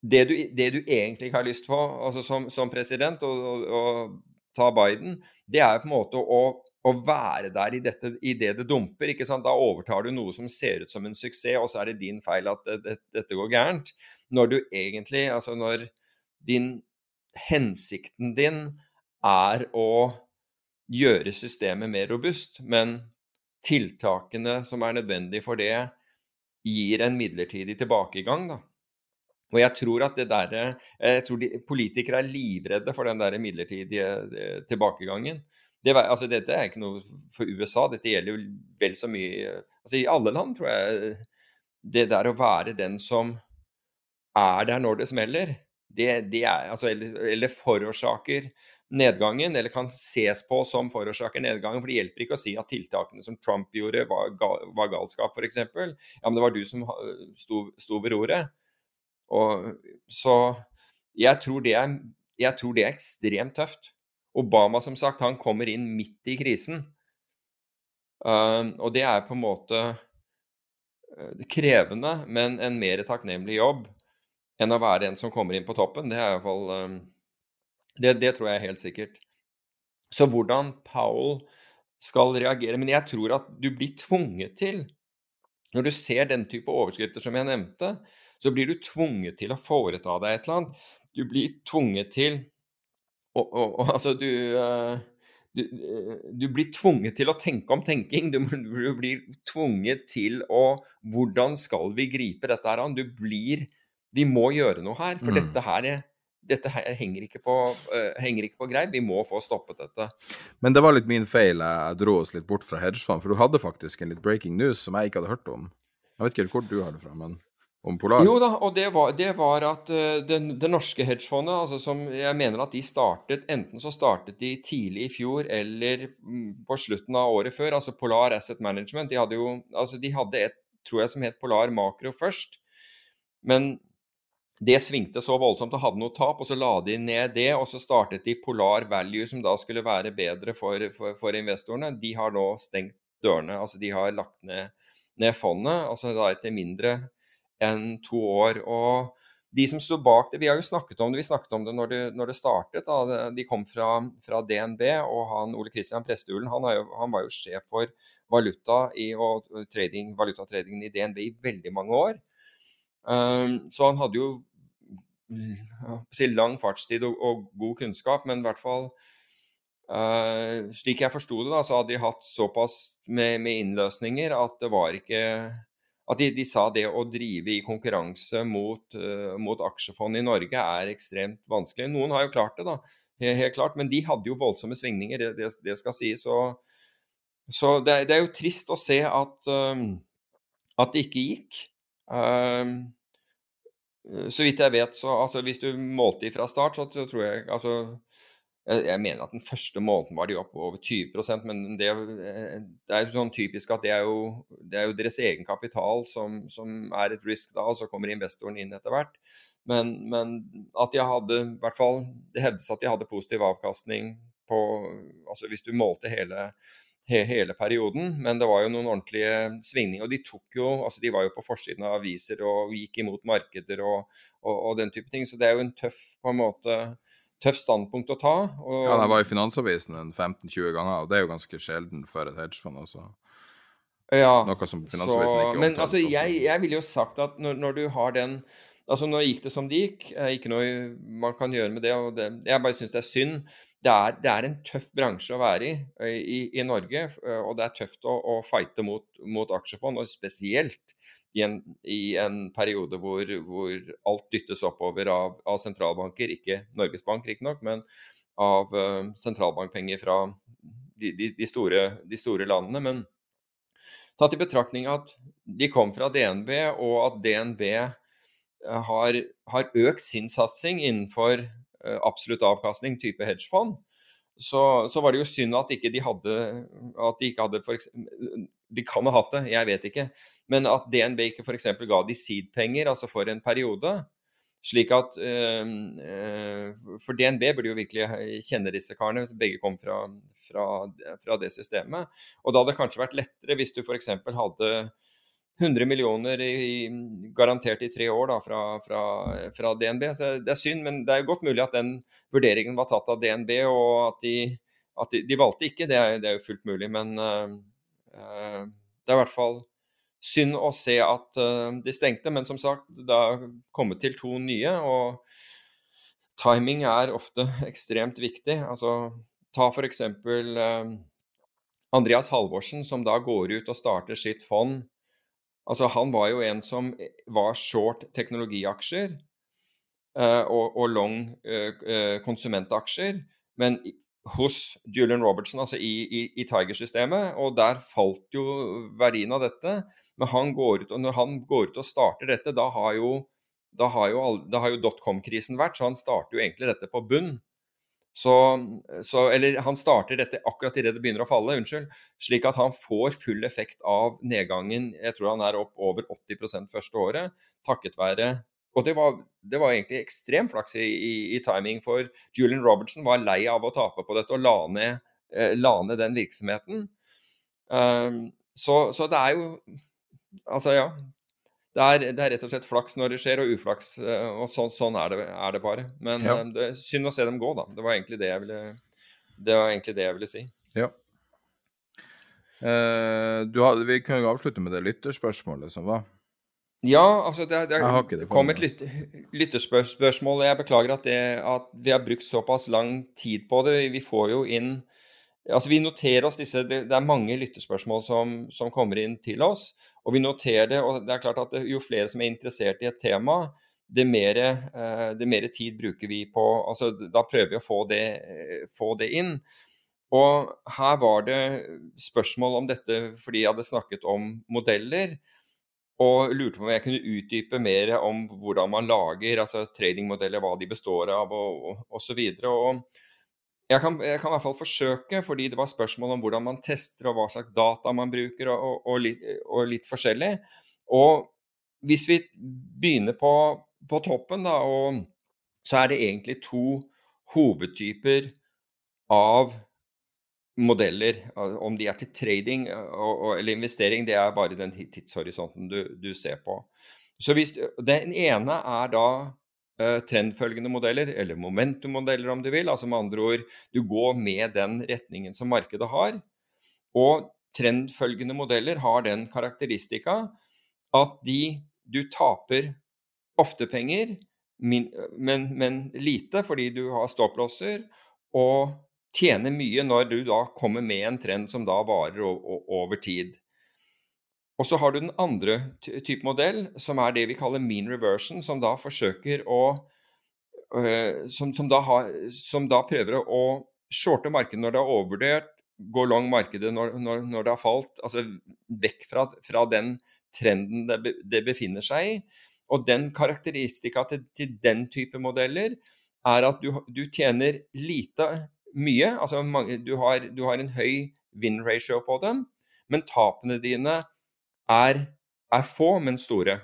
Det du, det du egentlig ikke har lyst på altså som, som president, og, og, og ta Biden, det er på en måte å, å være der i, dette, i det det dumper. ikke sant? Da overtar du noe som ser ut som en suksess, og så er det din feil at det, det, dette går gærent. Når du egentlig Altså når din hensikten din er å gjøre systemet mer robust, men tiltakene som er nødvendige for det, gir en midlertidig tilbakegang, da. Og jeg tror at det der, jeg tror de, Politikere er livredde for den der midlertidige eh, tilbakegangen. Det, altså dette er ikke noe for USA, dette gjelder jo vel så mye altså I alle land, tror jeg. Det der å være den som er der når det smeller, det, det er altså Eller, eller forårsaker nedgangen, eller kan ses på som forårsaker nedgangen. For det hjelper ikke å si at tiltakene som Trump gjorde, var, gal, var galskap, f.eks. Ja, men det var du som sto, sto ved roret. Og, så jeg tror, det er, jeg tror det er ekstremt tøft. Obama, som sagt, han kommer inn midt i krisen. Uh, og det er på en måte eh, krevende, men en mer takknemlig jobb enn å være en som kommer inn på toppen. Det er i hvert fall um, det, det tror jeg er helt sikkert. Så hvordan Powell skal reagere Men jeg tror at du blir tvunget til Når du ser den type overskrifter som jeg nevnte, så blir du tvunget til å foreta deg et eller annet. Du blir tvunget til å, å, å Altså, du, eh, du eh, Du blir tvunget til å tenke om tenking. Du, du blir tvunget til å Hvordan skal vi gripe dette her an? Du blir Vi må gjøre noe her, for Mm. dette her er dette her henger ikke, på, uh, henger ikke på greip. Vi må få stoppet dette. Men det var litt min feil. Jeg dro oss litt bort fra hedgefond, for du hadde faktisk en litt breaking news som jeg ikke hadde hørt om. Jeg vet ikke hvor du har det fra, men om Polar? Jo da, og det var, det var at uh, det, det norske hedgefondet, altså som jeg mener at de startet Enten så startet de tidlig i fjor eller mm, på slutten av året før. Altså Polar Asset Management. De hadde jo altså de hadde et, tror jeg, som het Polar Makro først. Men det svingte så voldsomt og hadde noe tap, og så la de ned det. Og så startet de Polar Value, som da skulle være bedre for, for, for investorene. De har nå stengt dørene. Altså de har lagt ned, ned fondet, altså da etter mindre enn to år. Og de som sto bak det, Vi har jo snakket om det vi snakket om det når det, når det startet. da, De kom fra, fra DNB, og han Ole Kristian Prestehulen han, han var jo sjef for valuta i, og trading, valutatradingen i DNB i veldig mange år. Um, så han hadde jo mm, jeg holdt på å si lang fartstid og, og god kunnskap, men i hvert fall uh, Slik jeg forsto det, da, så hadde de hatt såpass med, med innløsninger at det var ikke at de, de sa det å drive i konkurranse mot, uh, mot aksjefond i Norge er ekstremt vanskelig. Noen har jo klart det, da, helt, helt klart, men de hadde jo voldsomme svingninger, det, det, det skal sies. Og, så det, det er jo trist å se at, um, at det ikke gikk. Um, så vidt jeg vet, så altså, hvis du målte fra start, så tror jeg altså jeg, jeg mener at den første måneden var de oppe over 20% men det, det er jo sånn typisk at det er jo, det er jo deres egen kapital som, som er et risk da, og så kommer investoren inn etter hvert. Men, men at de hadde, i hvert fall det hevdes at de hadde positiv avkastning på altså Hvis du målte hele, he, hele perioden, men det var jo noen ordentlige svingninger. Og de tok jo, altså de var jo på forsiden av aviser og gikk imot markeder og, og, og den type ting. Så det er jo en tøff på en måte tøff standpunkt å ta. Og, Ja, jeg var i Finansavisen 15-20 ganger, og det er jo ganske sjelden for et hedgefond. også. ja, Noe som Finansavisen så, ikke Men altså, jeg, jeg ville jo sagt at når, når du har den Altså, nå gikk det som det gikk. eh, Ikke noe man kan gjøre med det. det Jeg bare syns det er synd. Det er, det er en tøff bransje å være i eh, i, i Norge, eh, og det er tøft å, å fighte mot, mot aksjefond, og spesielt i en, i en periode hvor, hvor alt dyttes oppover av, av sentralbanker, ikke Norges Bank riktignok, men av uh, sentralbankpenger fra de, de, de, store, de store landene. Men tatt i betraktning at de kom fra DNB, og at DNB har, har økt sin satsing innenfor eh, absolutt avkastning, type hedgefond, så, så, var det jo synd at ikke de hadde at de ikke hadde for eksempel, De kan ha hatt det, jeg vet ikke. Men at DNB ikke f.eks. ga de seed-penger, altså for en periode. Slik at øh, For DNB burde jo virkelig kjenne disse karene. Begge kom fra, fra, fra det systemet. Og da hadde det kanskje vært lettere hvis du f.eks. hadde 100 millioner i, garantert i tre år da, fra, fra, fra, DNB. Så det er synd, men det er godt mulig at den vurderingen var tatt av DNB, og at de, at de, de valgte ikke. Det er, det er, jo fullt mulig. Men uh, det er i hvert fall synd å se at uh, de stengte. Men som sagt, det har kommet til to nye, og timing er ofte ekstremt viktig. Altså, ta f.eks. Uh, Andreas Halvorsen, som da går ut og starter sitt fond Altså, han var jo en som eh, var short teknologiaksjer uh, og, og, long uh, konsumentaksjer, men hos Julian Robertson, altså i, i, i Tiger-systemet, og der falt jo verdien av dette. Men han går ut, og når han går ut og starter dette, da har jo, jo, jo dotcom-krisen vært, så han starter jo egentlig dette på bunn. Så, så, eller han starter dette akkurat idet det begynner å falle, unnskyld, slik at han får full effekt av nedgangen. Jeg tror han er opp over 80% første året, takket være Og det var, det var egentlig ekstrem flaks i, i, i, timing, for Julian Robertson var lei av å tape på dette og la ned, eh, la ned den virksomheten. Um, så, så det er jo Altså, ja det er, det er, rett og slett flaks når det skjer, og uflaks. Eh, og sånn, sånn er, det, er, det, bare. Men ja. Eh, det synd å se dem gå, da. Det var egentlig det jeg ville, det var egentlig det jeg ville si. Ja. Eh, hadde, vi kunne jo avslutte med det lytterspørsmålet som var. Ja, altså det, det, det kom et lyt, lytterspørsmål. Jeg beklager at, at, vi har brukt såpass lang tid på det. Vi får jo inn Altså, vi noterer oss disse Det, er mange lyttespørsmål som, som, kommer inn til oss. Og vi noterer det. Og det er klart at jo flere som er interessert i et tema, det mer, eh, det tid bruker vi på altså Da prøver vi å få det, eh, få det inn. Og her var det spørsmål om dette fordi jeg hadde snakket om modeller. Og lurte på om jeg kunne utdype mer om hvordan man lager altså tradingmodeller, hva de består av og osv. Og, og, og jeg kan, jeg kan, i hvert fall forsøke, fordi det var spørsmål om hvordan man tester og hva slags data man bruker, og, og, og, litt, og litt, forskjellig. Og hvis vi begynner på, på toppen, da, så er det egentlig to hovedtyper av modeller. Om de er til trading eller investering, det er bare den tidshorisonten du, du ser på. Så hvis, Den ene er da trendfølgende modeller, eller momentum-modeller om du vil. Altså med andre ord, du går med den retningen som markedet har. Og trendfølgende modeller har den karakteristika at de Du taper ofte penger, men, men lite fordi du har stopplosser, og tjener mye når du da kommer med en trend som da varer over tid. Og så har du den andre type modell, som er det vi kaller mean reversion, som da forsøker å øh, som, som, da har, som, da prøver å shorte markedet når det er overvurdert, gå long markedet når, når, når, det har falt, altså vekk fra, fra den trenden det, det, befinner seg i. Og den karakteristika til, til, den type modeller er at du, du tjener lite mye. Altså mange, du, har, du har en høy win ratio på dem, men tapene dine er, er, få, men store.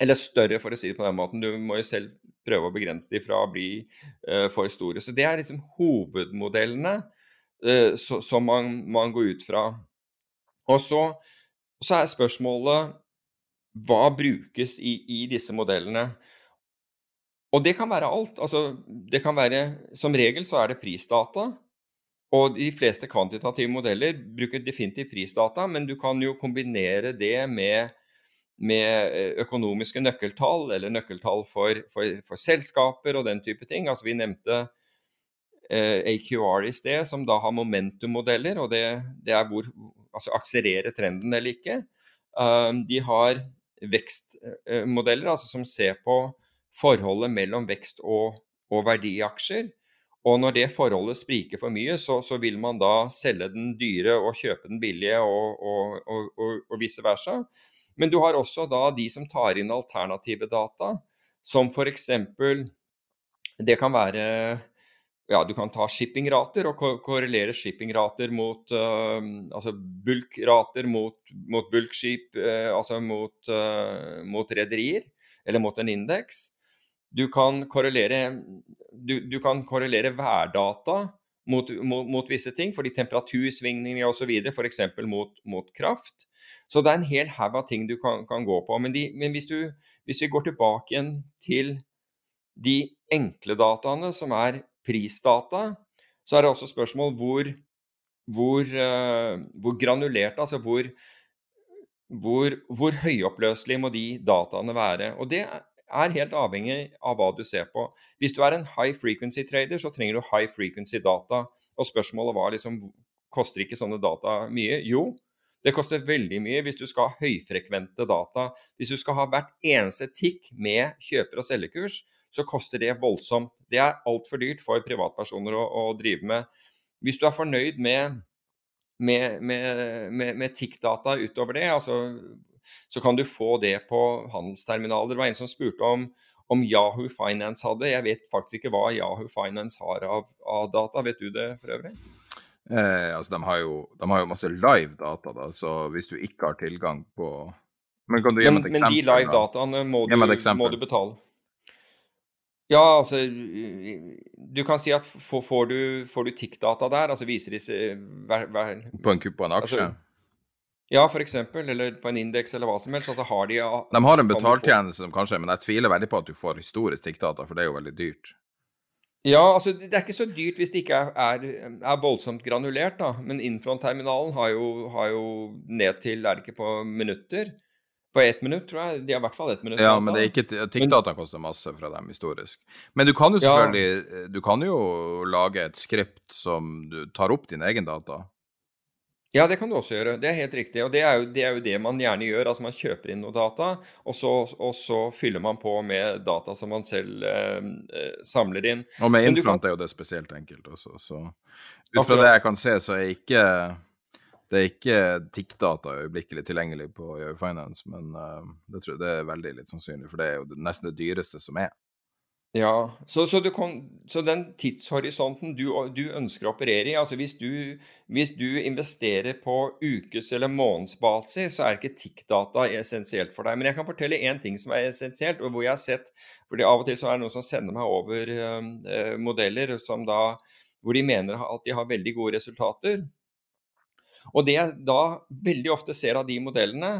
Eller større, for å si det på den måten. Du må jo selv prøve å begrense dem fra å bli uh, for store. Så det er liksom hovedmodellene uh, som man, man, går ut fra. Og så, så, er spørsmålet hva brukes i, i disse modellene? Og det kan være alt. Altså, det kan være, som regel så er det prisdata. Og de fleste kvantitative modeller bruker definitivt prisdata, men du kan jo kombinere det med, med eh, økonomiske nøkkeltall, eller nøkkeltall for, for, for, selskaper og den type ting. Altså Vi nevnte eh, AQR i sted, som da har momentum-modeller, og det, det, er hvor altså akselererer trenden eller ikke. Um, de har vekstmodeller, altså som ser på forholdet mellom vekst og, og verdiaksjer. Og når det forholdet spriker for mye, så, så, vil man da selge den dyre og kjøpe den billige, og, og, og, og vice versa. Men du har også da de som tar inn alternative data, som f.eks. Det kan være ja, du kan ta shippingrater og korrelere shippingrater mot uh, Altså bulkrater mot, mot bulkskip, uh, altså mot, uh, mot rederier, eller mot en indeks. Du kan korrelere, du, du kan korrelere værdata mot, mot, mot, visse ting, fordi temperatursvingninger osv., f.eks. Mot, mot kraft. Så det er en hel haug av ting du kan, kan, gå på. Men, de, men hvis, du, hvis vi går tilbake igjen til de enkle dataene, som er prisdata, så er det også spørsmål hvor, hvor, uh, hvor granulert, altså hvor, hvor, hvor høyoppløselige må de dataene være. Og det er helt avhengig av hva du ser på. Hvis du er en high frequency trader, så trenger du high frequency data. Og spørsmålet var liksom Koster ikke sånne data mye? Jo, det koster veldig mye hvis du skal ha høyfrekvente data. Hvis du skal ha hvert eneste tikk med kjøper- og selgekurs, så koster det voldsomt. Det er altfor dyrt for privatpersoner å, å, drive med. Hvis du er fornøyd med, med, med, med TIC-data utover det, altså, så kan du få det på handelsterminaler. Det var en som spurte om, om Yahoo Finance hadde. Jeg vet faktisk ikke hva Yahoo Finance har av, av data. Vet du det for øvrig? Eh, altså, de har, jo, de har jo masse live data, da, så hvis du ikke har tilgang på Men kan du gi meg et eksempel? Men de live dataene må du, må du betale. Ja, altså Du kan si at får, får du, får du TIC-data der, altså viser disse hver, hver, På en kupp på en aksje? Altså, ja, f.eks. Eller på en indeks eller hva som helst. Altså har de De har en betaltjeneste som kanskje Men jeg tviler veldig på at du får historisk TIC-data, for det er jo veldig dyrt. Ja, altså det er ikke så dyrt hvis det ikke er, er, er voldsomt granulert, da. Men Infront-terminalen har, har, jo ned til, er det ikke på minutter? På ett minutt, tror jeg. De har i hvert fall ett minutt. Ja, men det er ikke koster masse fra dem historisk. Men du kan jo selvfølgelig ja. Du kan jo lage et skript som du tar opp din egen data. Ja, det kan du også gjøre. Det er helt riktig. Og det er jo det, er jo det man gjerne gjør. Altså man kjøper inn noe data, og så, og så fyller man på med data som man selv eh, eh samler inn. Og med Infront kan... er jo det spesielt enkelt også. Så ut fra det jeg kan se, så er ikke det er ikke TIC-data øyeblikkelig tilgjengelig på Finance, men uh, det, tror jeg, det er veldig litt sannsynlig, for det er jo nesten det dyreste som er. Ja, så, så, kan, så den tidshorisonten du, du, ønsker å operere i altså hvis du, hvis du investerer på ukes- eller månedsbasis, så er ikke TIC-data essensielt for deg. Men jeg kan fortelle én ting som er essensielt, og hvor jeg har sett fordi Av og til så er det noen som sender meg over uh, modeller da, hvor de mener at de har veldig gode resultater. Og det jeg da veldig ofte ser av de modellene,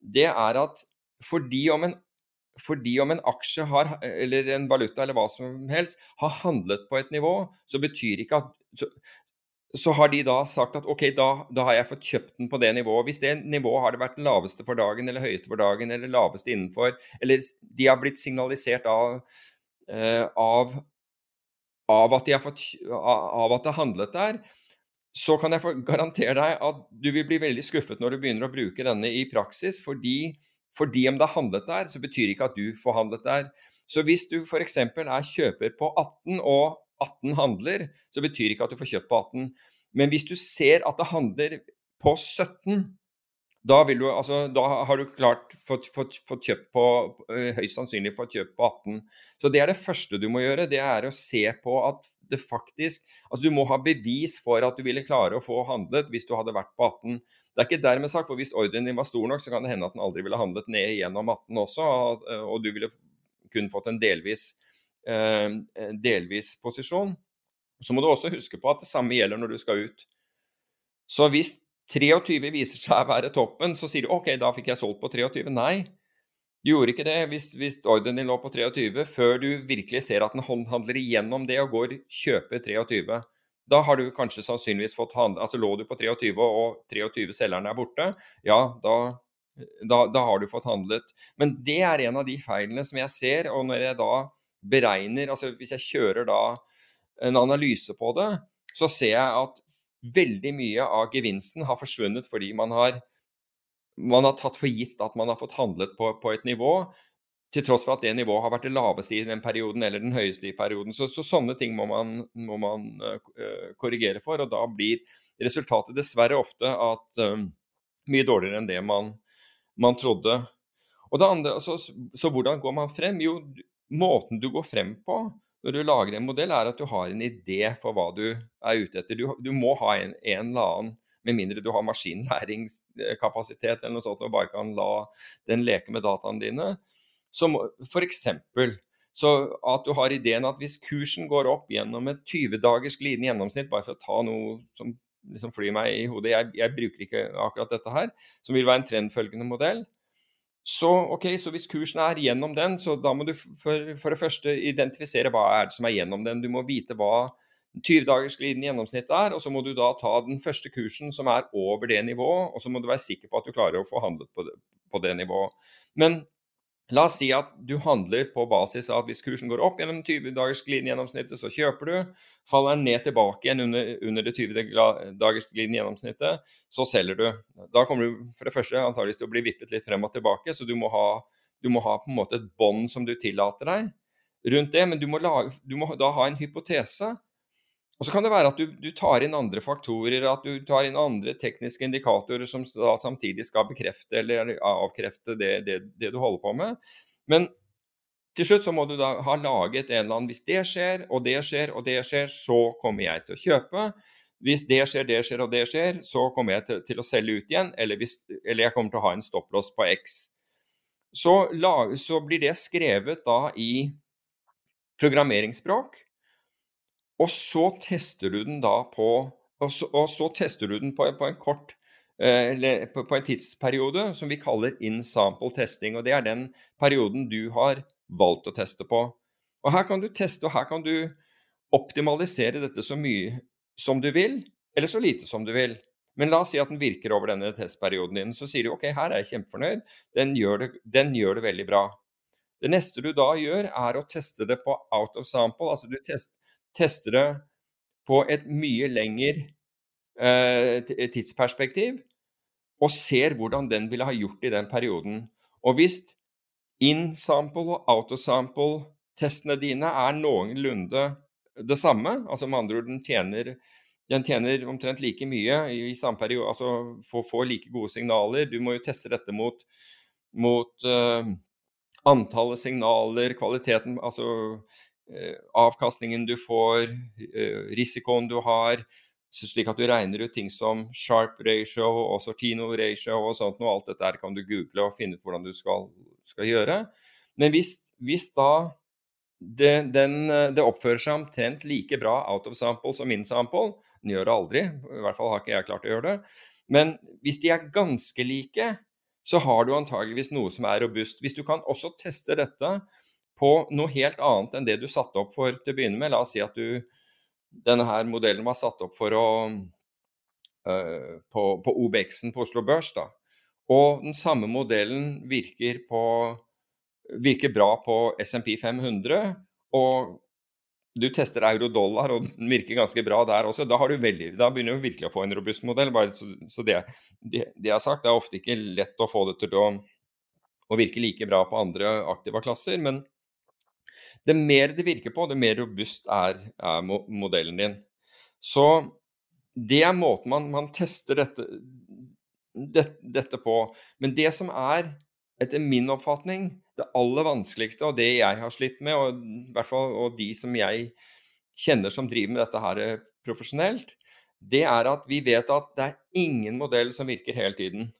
det er at fordi om en, fordi om en aksje har, eller en valuta eller hva som helst har handlet på et nivå, så betyr ikke at så, så har de da sagt at ok, da, da, har jeg fått kjøpt den på det nivået. Hvis det nivået har det vært laveste for dagen, eller høyeste for dagen, eller laveste innenfor, eller de har blitt signalisert av, uh, av, av, at de fått, av at det handlet der, så kan jeg garantere deg at du vil bli veldig skuffet når du begynner å bruke denne i praksis, fordi, fordi om det er handlet der, så betyr ikke at du får handlet der. Så hvis du f.eks. er kjøper på 18, og 18 handler, så betyr ikke at du får kjøpt på 18. Men hvis du ser at det handler på 17, da, du, altså, da, har du klart fått, fått, fått kjøpt på eh, Høyst sannsynlig fått kjøpt på 18. Så det er det første du må gjøre. Det er å se på at det faktisk Altså du må ha bevis for at du ville klare å få handlet hvis du hadde vært på 18. Det er ikke dermed sagt, for hvis ordren din var stor nok, så kan det hende at den aldri ville handlet ned gjennom 18 også, og, og du ville kun fått en delvis, eh, delvis posisjon. Så må du også huske på at det samme gjelder når du skal ut. Så hvis 23 viser seg å være toppen, så sier du OK, da fikk jeg solgt på 23. Nei, du gjorde ikke det hvis, hvis ordren din lå på 23, før du virkelig ser at den håndhandler igjennom det og går kjøper 23. Da har du kanskje sannsynligvis fått handle Altså lå du på 23 og 23 selgerne er borte, ja, da, da, da har du fått handlet. Men det er en av de feilene som jeg ser, og når jeg da beregner Altså hvis jeg kjører da en analyse på det, så ser jeg at veldig mye av gevinsten har forsvunnet fordi man har, man har tatt for gitt at man har fått handlet på, på, et nivå, til tross for at det nivået har vært det laveste i den perioden eller den høyeste i perioden. Så, så sånne ting må man, må man uh, korrigere for, og da blir resultatet dessverre ofte at uh, mye dårligere enn det man, man trodde. Og det andre, så, så, hvordan går man frem? Jo, måten du går frem på, når du lager en modell, er at du har en idé for hva du er ute etter. Du, du må ha en, en eller annen med mindre du har maskinlæringskapasitet eller noe sånt og bare kan la den leke med dataene dine. Som F.eks. så at du har ideen at hvis kursen går opp gjennom et 20-dagers glidende gjennomsnitt, bare for å ta noe som liksom flyr meg i hodet, jeg, jeg bruker ikke akkurat dette her, som vil være en trendfølgende modell, så, okay, så hvis kursen er gjennom den, så da må du for, for, det første identifisere hva er det som er gjennom den. Du må vite hva 20-dagers glidende gjennomsnitt er, og så må du da ta den første kursen som er over det nivået, og så må du være sikker på at du klarer å få handlet på det, på det nivået. Men La oss si at du handler på basis av at hvis kursen går opp gjennom 20 dagers glidende gjennomsnittet, så kjøper du. Faller den ned tilbake igjen under, under det 20 dagers glidende gjennomsnittet, så selger du. Da kommer du for det første antageligvis til å bli vippet litt frem og tilbake, så du må ha, du må ha på en måte et bånd som du tillater deg rundt det. Men du må, lage, du må da ha en hypotese og Så kan det være at du, du, tar inn andre faktorer, at du tar inn andre tekniske indikatorer som da samtidig skal bekrefte eller avkrefte det, det, det, du holder på med. Men til slutt så må du da ha laget en eller annen Hvis det skjer, og det skjer, og det skjer, så kommer jeg til å kjøpe. Hvis det skjer, det skjer og det skjer, så kommer jeg til, til å selge ut igjen. Eller, hvis, eller, jeg kommer til å ha en stopplås på X. Så, lag, så blir det skrevet da i programmeringsspråk. Og så tester du den da på Og så, og så tester du den på, på en kort eh, på, en tidsperiode som vi kaller in sample testing. Og det er den perioden du har valgt å teste på. Og her kan du teste, og her kan du optimalisere dette så mye som du vil, eller så lite som du vil. Men la oss si at den virker over denne testperioden din. Så sier du ok, her er jeg kjempefornøyd, den gjør det, den gjør det veldig bra. Det neste du da gjør, er å teste det på out of sample. Altså du test, tester det på et mye lengre eh, tidsperspektiv, og ser hvordan den ville ha gjort i den perioden. Og hvis in-sample og out-of-sample-testene dine er noenlunde det samme, altså med andre ord den tjener, den tjener omtrent like mye i samme periode, altså får, får like gode signaler. Du må jo teste dette mot, mot uh, antallet signaler, kvaliteten, altså Eh, avkastningen du får, eh, risikoen du har, slik at du regner ut ting som sharp ratio og sortino ratio og sånt. Og alt dette her kan du google og finne ut hvordan du skal, skal gjøre. Men hvis, hvis da det, den, det, oppfører seg omtrent like bra out of sample som in sample, den gjør det aldri, i hvert fall har ikke jeg klart å gjøre det, men hvis de er ganske like, så har du antageligvis noe som er robust. Hvis du kan også teste dette på noe helt annet enn det du satte opp for til å begynne med. La oss si at du, denne her modellen var satt opp for å uh, på, på OBX-en på Oslo Børs. da. Og den samme modellen virker, på, virker bra på SMP 500. Og du tester euro-dollar, og den virker ganske bra der også. Da, veldig, da, begynner du virkelig å få en robust modell. Bare, så, så det, det, det, jeg har sagt, det er ofte ikke lett å få det til å, å virke like bra på andre aktiva klasser. Men det mer det virker på, det mer robust er, er modellen din. Så det er måten man, man tester dette, det, dette, på. Men det som er, etter min oppfatning, det aller vanskeligste, og det jeg har slitt med, og, hvert fall, og de som jeg kjenner som driver med dette her eh, profesjonelt, det er at vi vet at det er ingen modell som virker hele tiden.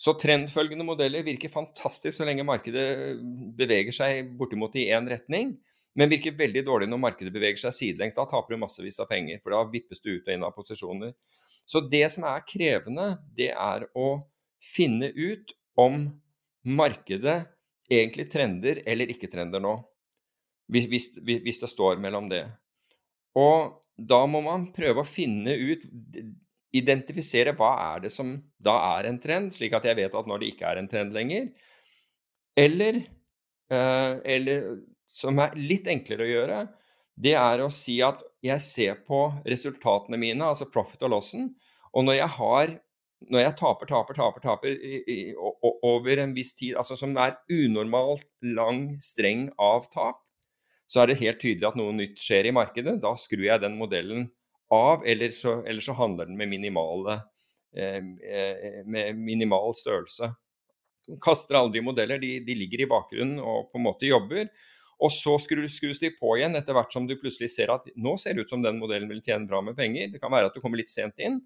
Så trendfølgende modeller virker fantastisk så lenge markedet beveger seg bortimot i én retning, men virker veldig dårlig når markedet beveger seg sidelengs. Da taper du massevis av penger, for da vippes du ut og inn av posisjoner. Så det som er krevende, det er å finne ut om markedet egentlig trender eller ikke trender nå. Hvis, hvis det står mellom det. Og da må man prøve å finne ut identifisere hva er det som da er en trend, slik at jeg vet at når det ikke er en trend lenger. Eller, eh, eller som er litt enklere å gjøre, det er å si at jeg ser på resultatene mine, altså profit og lossen, og når jeg har når jeg taper, taper, taper, taper i, i, over en viss tid, altså som er unormalt lang streng av tap, så er det helt tydelig at noe nytt skjer i markedet. Da skrur jeg den modellen av, eller så, eller så handler den med, minimale, eh, eh, med minimal størrelse. Kaster aldri modeller, de, de, ligger i bakgrunnen og på en måte jobber. Og så skrus de på igjen etter hvert som du plutselig ser at nå ser det ut som den modellen vil tjene bra med penger. Det kan være at du kommer litt sent inn,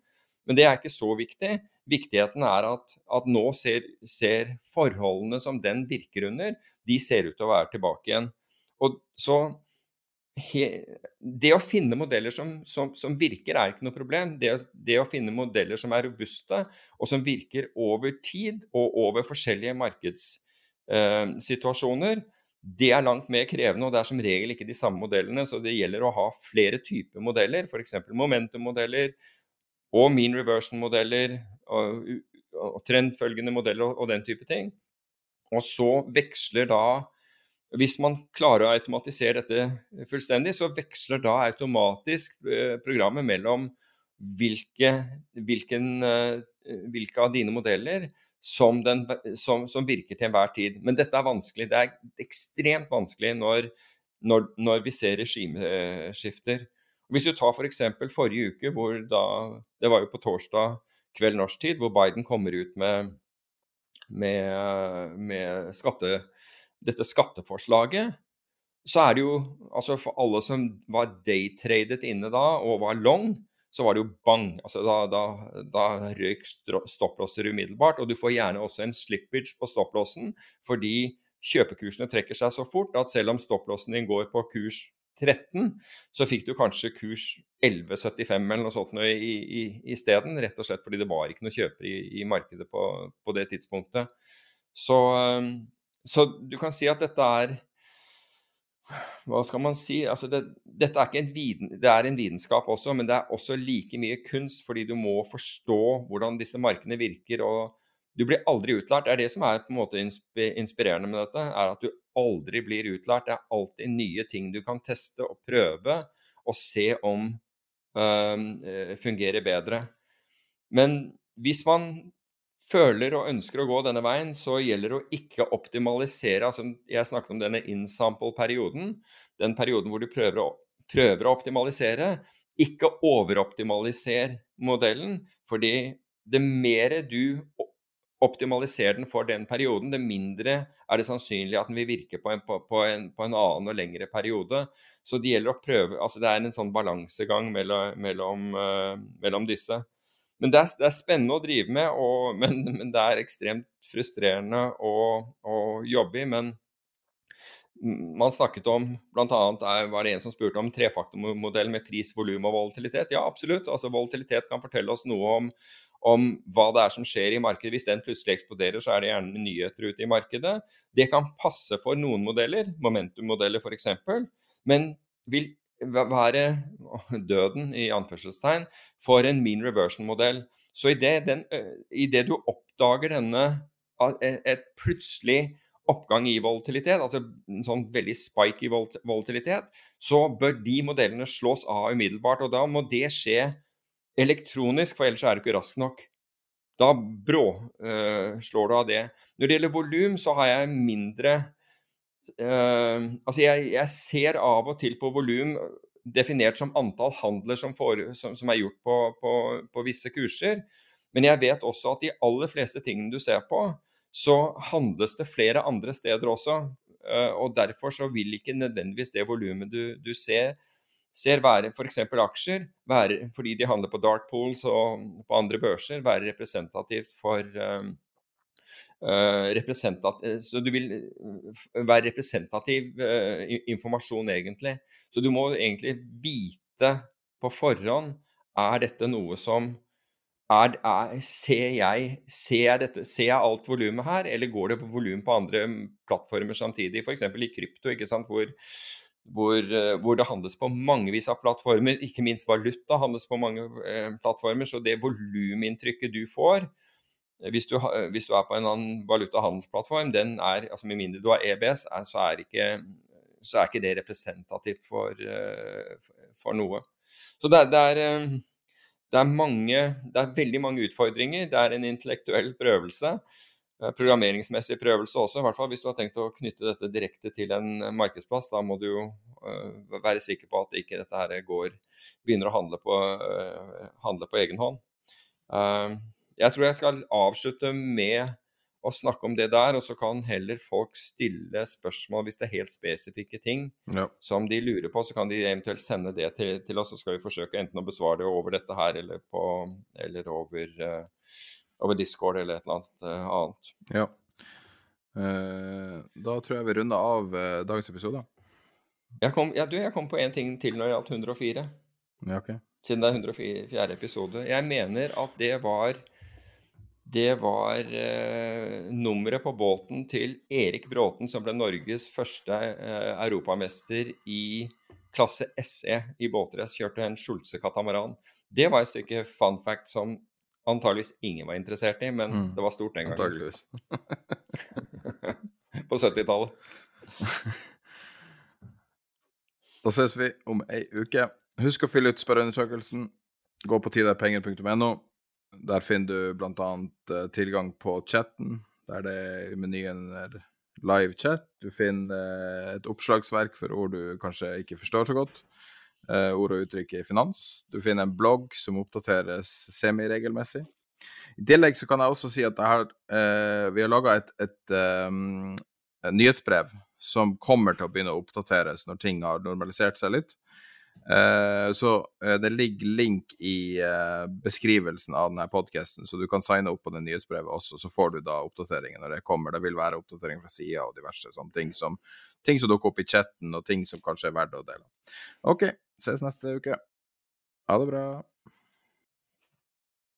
men det er ikke så viktig. Viktigheten er at, at nå ser, ser, forholdene som den virker under, de ser ut til å være tilbake igjen. Og så he, Det å finne modeller som, som, som, virker, er ikke noe problem. Det, det, å finne modeller som er robuste, og som virker over tid og over forskjellige markedssituasjoner, eh, det er langt mer krevende, og det er som regel ikke de samme modellene. Så det gjelder å ha flere typer modeller, f.eks. momentum-modeller og mean reversion-modeller og, og, trendfølgende modeller og, og, den type ting. Og så veksler da Hvis man klarer å automatisere dette fullstendig, så veksler da automatisk eh, programmet mellom hvilke, hvilken, eh, hvilke av dine modeller som, den, som, som, virker til enhver tid. Men dette er vanskelig. Det er ekstremt vanskelig når, når, når vi ser regimeskifter. Hvis du tar f.eks. For forrige uke, hvor da Det var jo på torsdag kveld norsk tid, hvor Biden kommer ut med, med, med skatte, dette skatteforslaget. Så er det jo altså For alle som var daytradet inne da og var long, så var det jo bang. Altså, da, da, da røyk stopplåser umiddelbart. Og du får gjerne også en slippage på stopplåsen, fordi kjøpekursene trekker seg så fort at selv om stopplåsen din går på kurs 13, så fikk du kanskje kurs 11,75 eller noe sånt isteden. Rett og slett fordi det var ikke noe kjøper i, i markedet på, på, det tidspunktet. Så, så du kan si at dette er hva skal man si? Altså det, dette er ikke en viden, det er en vitenskap også, men det er også like mye kunst, fordi du må forstå hvordan disse markene virker. og Du blir aldri utlært. Det er det som er på en måte inspirerende med dette. er At du aldri blir utlært. Det er alltid nye ting du kan teste og prøve og se om øh, fungerer bedre. Men hvis man føler og ønsker å gå denne veien, så gjelder det å ikke optimalisere. altså Jeg snakket om denne insample-perioden. Den perioden hvor du prøver å, prøver å optimalisere. Ikke overoptimaliser modellen, fordi det mer du optimaliserer den for den perioden, det mindre er det sannsynlig at den vil virke på en, på, en, på en annen og lengre periode. Så det gjelder å prøve altså Det er en sånn balansegang mellom, mellom, uh, mellom disse. Men det er, det er, spennende å drive med, og, men, men, det er ekstremt frustrerende å, å jobbe i. Men man snakket om Bl.a. var det en som spurte om trefaktormodell med pris, volum og volatilitet. Ja, absolutt. Altså, volatilitet kan fortelle oss noe om, om hva det er som skjer i markedet. Hvis den plutselig eksploderer, så er det gjerne nyheter ute i markedet. Det kan passe for noen modeller, momentum-modeller f.eks., men vil være døden i anførselstegn for en mean reversion-modell. Så i det du oppdager denne e, et plutselig oppgang i volatilitet, altså en sånn veldig spike i volatilitet, så bør de modellene slås av umiddelbart. Og da må det skje elektronisk, for ellers er du ikke rask nok. Da brå øh, slår du av det. Når det gjelder volum, så har jeg mindre altså jeg, jeg, ser av og til på volum definert som antall handler som, for, som, som er gjort på, på, på, visse kurser. Men jeg vet også at de aller fleste tingene du ser på, så handles det flere andre steder også. Uh, og derfor så vil ikke nødvendigvis det volumet du, du, ser, ser være f.eks. aksjer, være, fordi de handler på dark pools og på andre børser, være representativt for Eh, eh, så du vil eh, være representativ informasjon, egentlig. Så du må egentlig vite på forhånd er dette noe som er, er, ser, jeg, ser, jeg dette, ser jeg alt volumet her, eller går det på volum på andre plattformer samtidig? F.eks. i krypto, sant, hvor, hvor, hvor, det handles på mangevis av plattformer. Ikke minst valuta handles på mange eh, plattformer. Så det voluminntrykket du får, hvis du, hvis du, er på en annen valutahandelsplattform, den er, altså med mindre du har EBS, er, så, er ikke, så, er ikke, det representativt for, eh, for noe. Så det, det, er, eh, det, er, mange, det er veldig mange utfordringer. Det er en intellektuell prøvelse. Eh, programmeringsmessig prøvelse også, i hvert fall hvis du har tenkt å knytte dette direkte til en markedsplass. Da må du jo være sikker på at ikke dette her går, begynner å handle på, handle på egen hånd. Jeg tror jeg skal avslutte med å snakke om det der. Og så kan heller folk stille spørsmål hvis det er helt spesifikke ting Ja. som de lurer på. Så kan de eventuelt sende det til, til oss, så skal vi forsøke enten å besvare det over dette her eller, på, eller over, uh, over Discord eller et eller annet uh, annet. ja. Uh, da tror jeg vi runder av dagens episode. Jeg kom, ja, du, jeg kom på én ting til når det gjaldt 104. Ja, ok. Siden det er 104. episode. Jeg mener at det var det var eh, nummeret på båten til Erik Bråten, som ble Norges første eh, europamester i klasse SE i båtrace. Kjørte en Schulze-katamaran. Det var et stykke fun fact som antageligvis ingen var interessert i, men Mm. det var stort den gangen. Antageligvis. På 70-tallet. Da ses vi om ei uke. Husk å fylle ut spørreundersøkelsen. Gå på tiderpenger.no. Der finner du bl.a. Uh, tilgang på chatten, der det i menyen er live chat. Du finner eh, et oppslagsverk for ord du kanskje ikke forstår så godt. Eh, ord og uttrykk i finans. Du finner en blogg som oppdateres semiregelmessig. I tillegg så kan jeg også si at har, eh, vi har laga et, et um, nyhetsbrev som kommer til å begynne å oppdateres når ting har normalisert seg litt. Eh, så eh, det ligger link i eh, beskrivelsen av denne podkasten, så du kan signe opp på det nyhetsbrevet også, så får du da oppdateringer når det kommer. Det vil være oppdatering fra sida og diverse sånne ting som, ting som dukker opp i chatten, og ting som kanskje er verdt å dele. OK, ses neste uke. Ha det bra.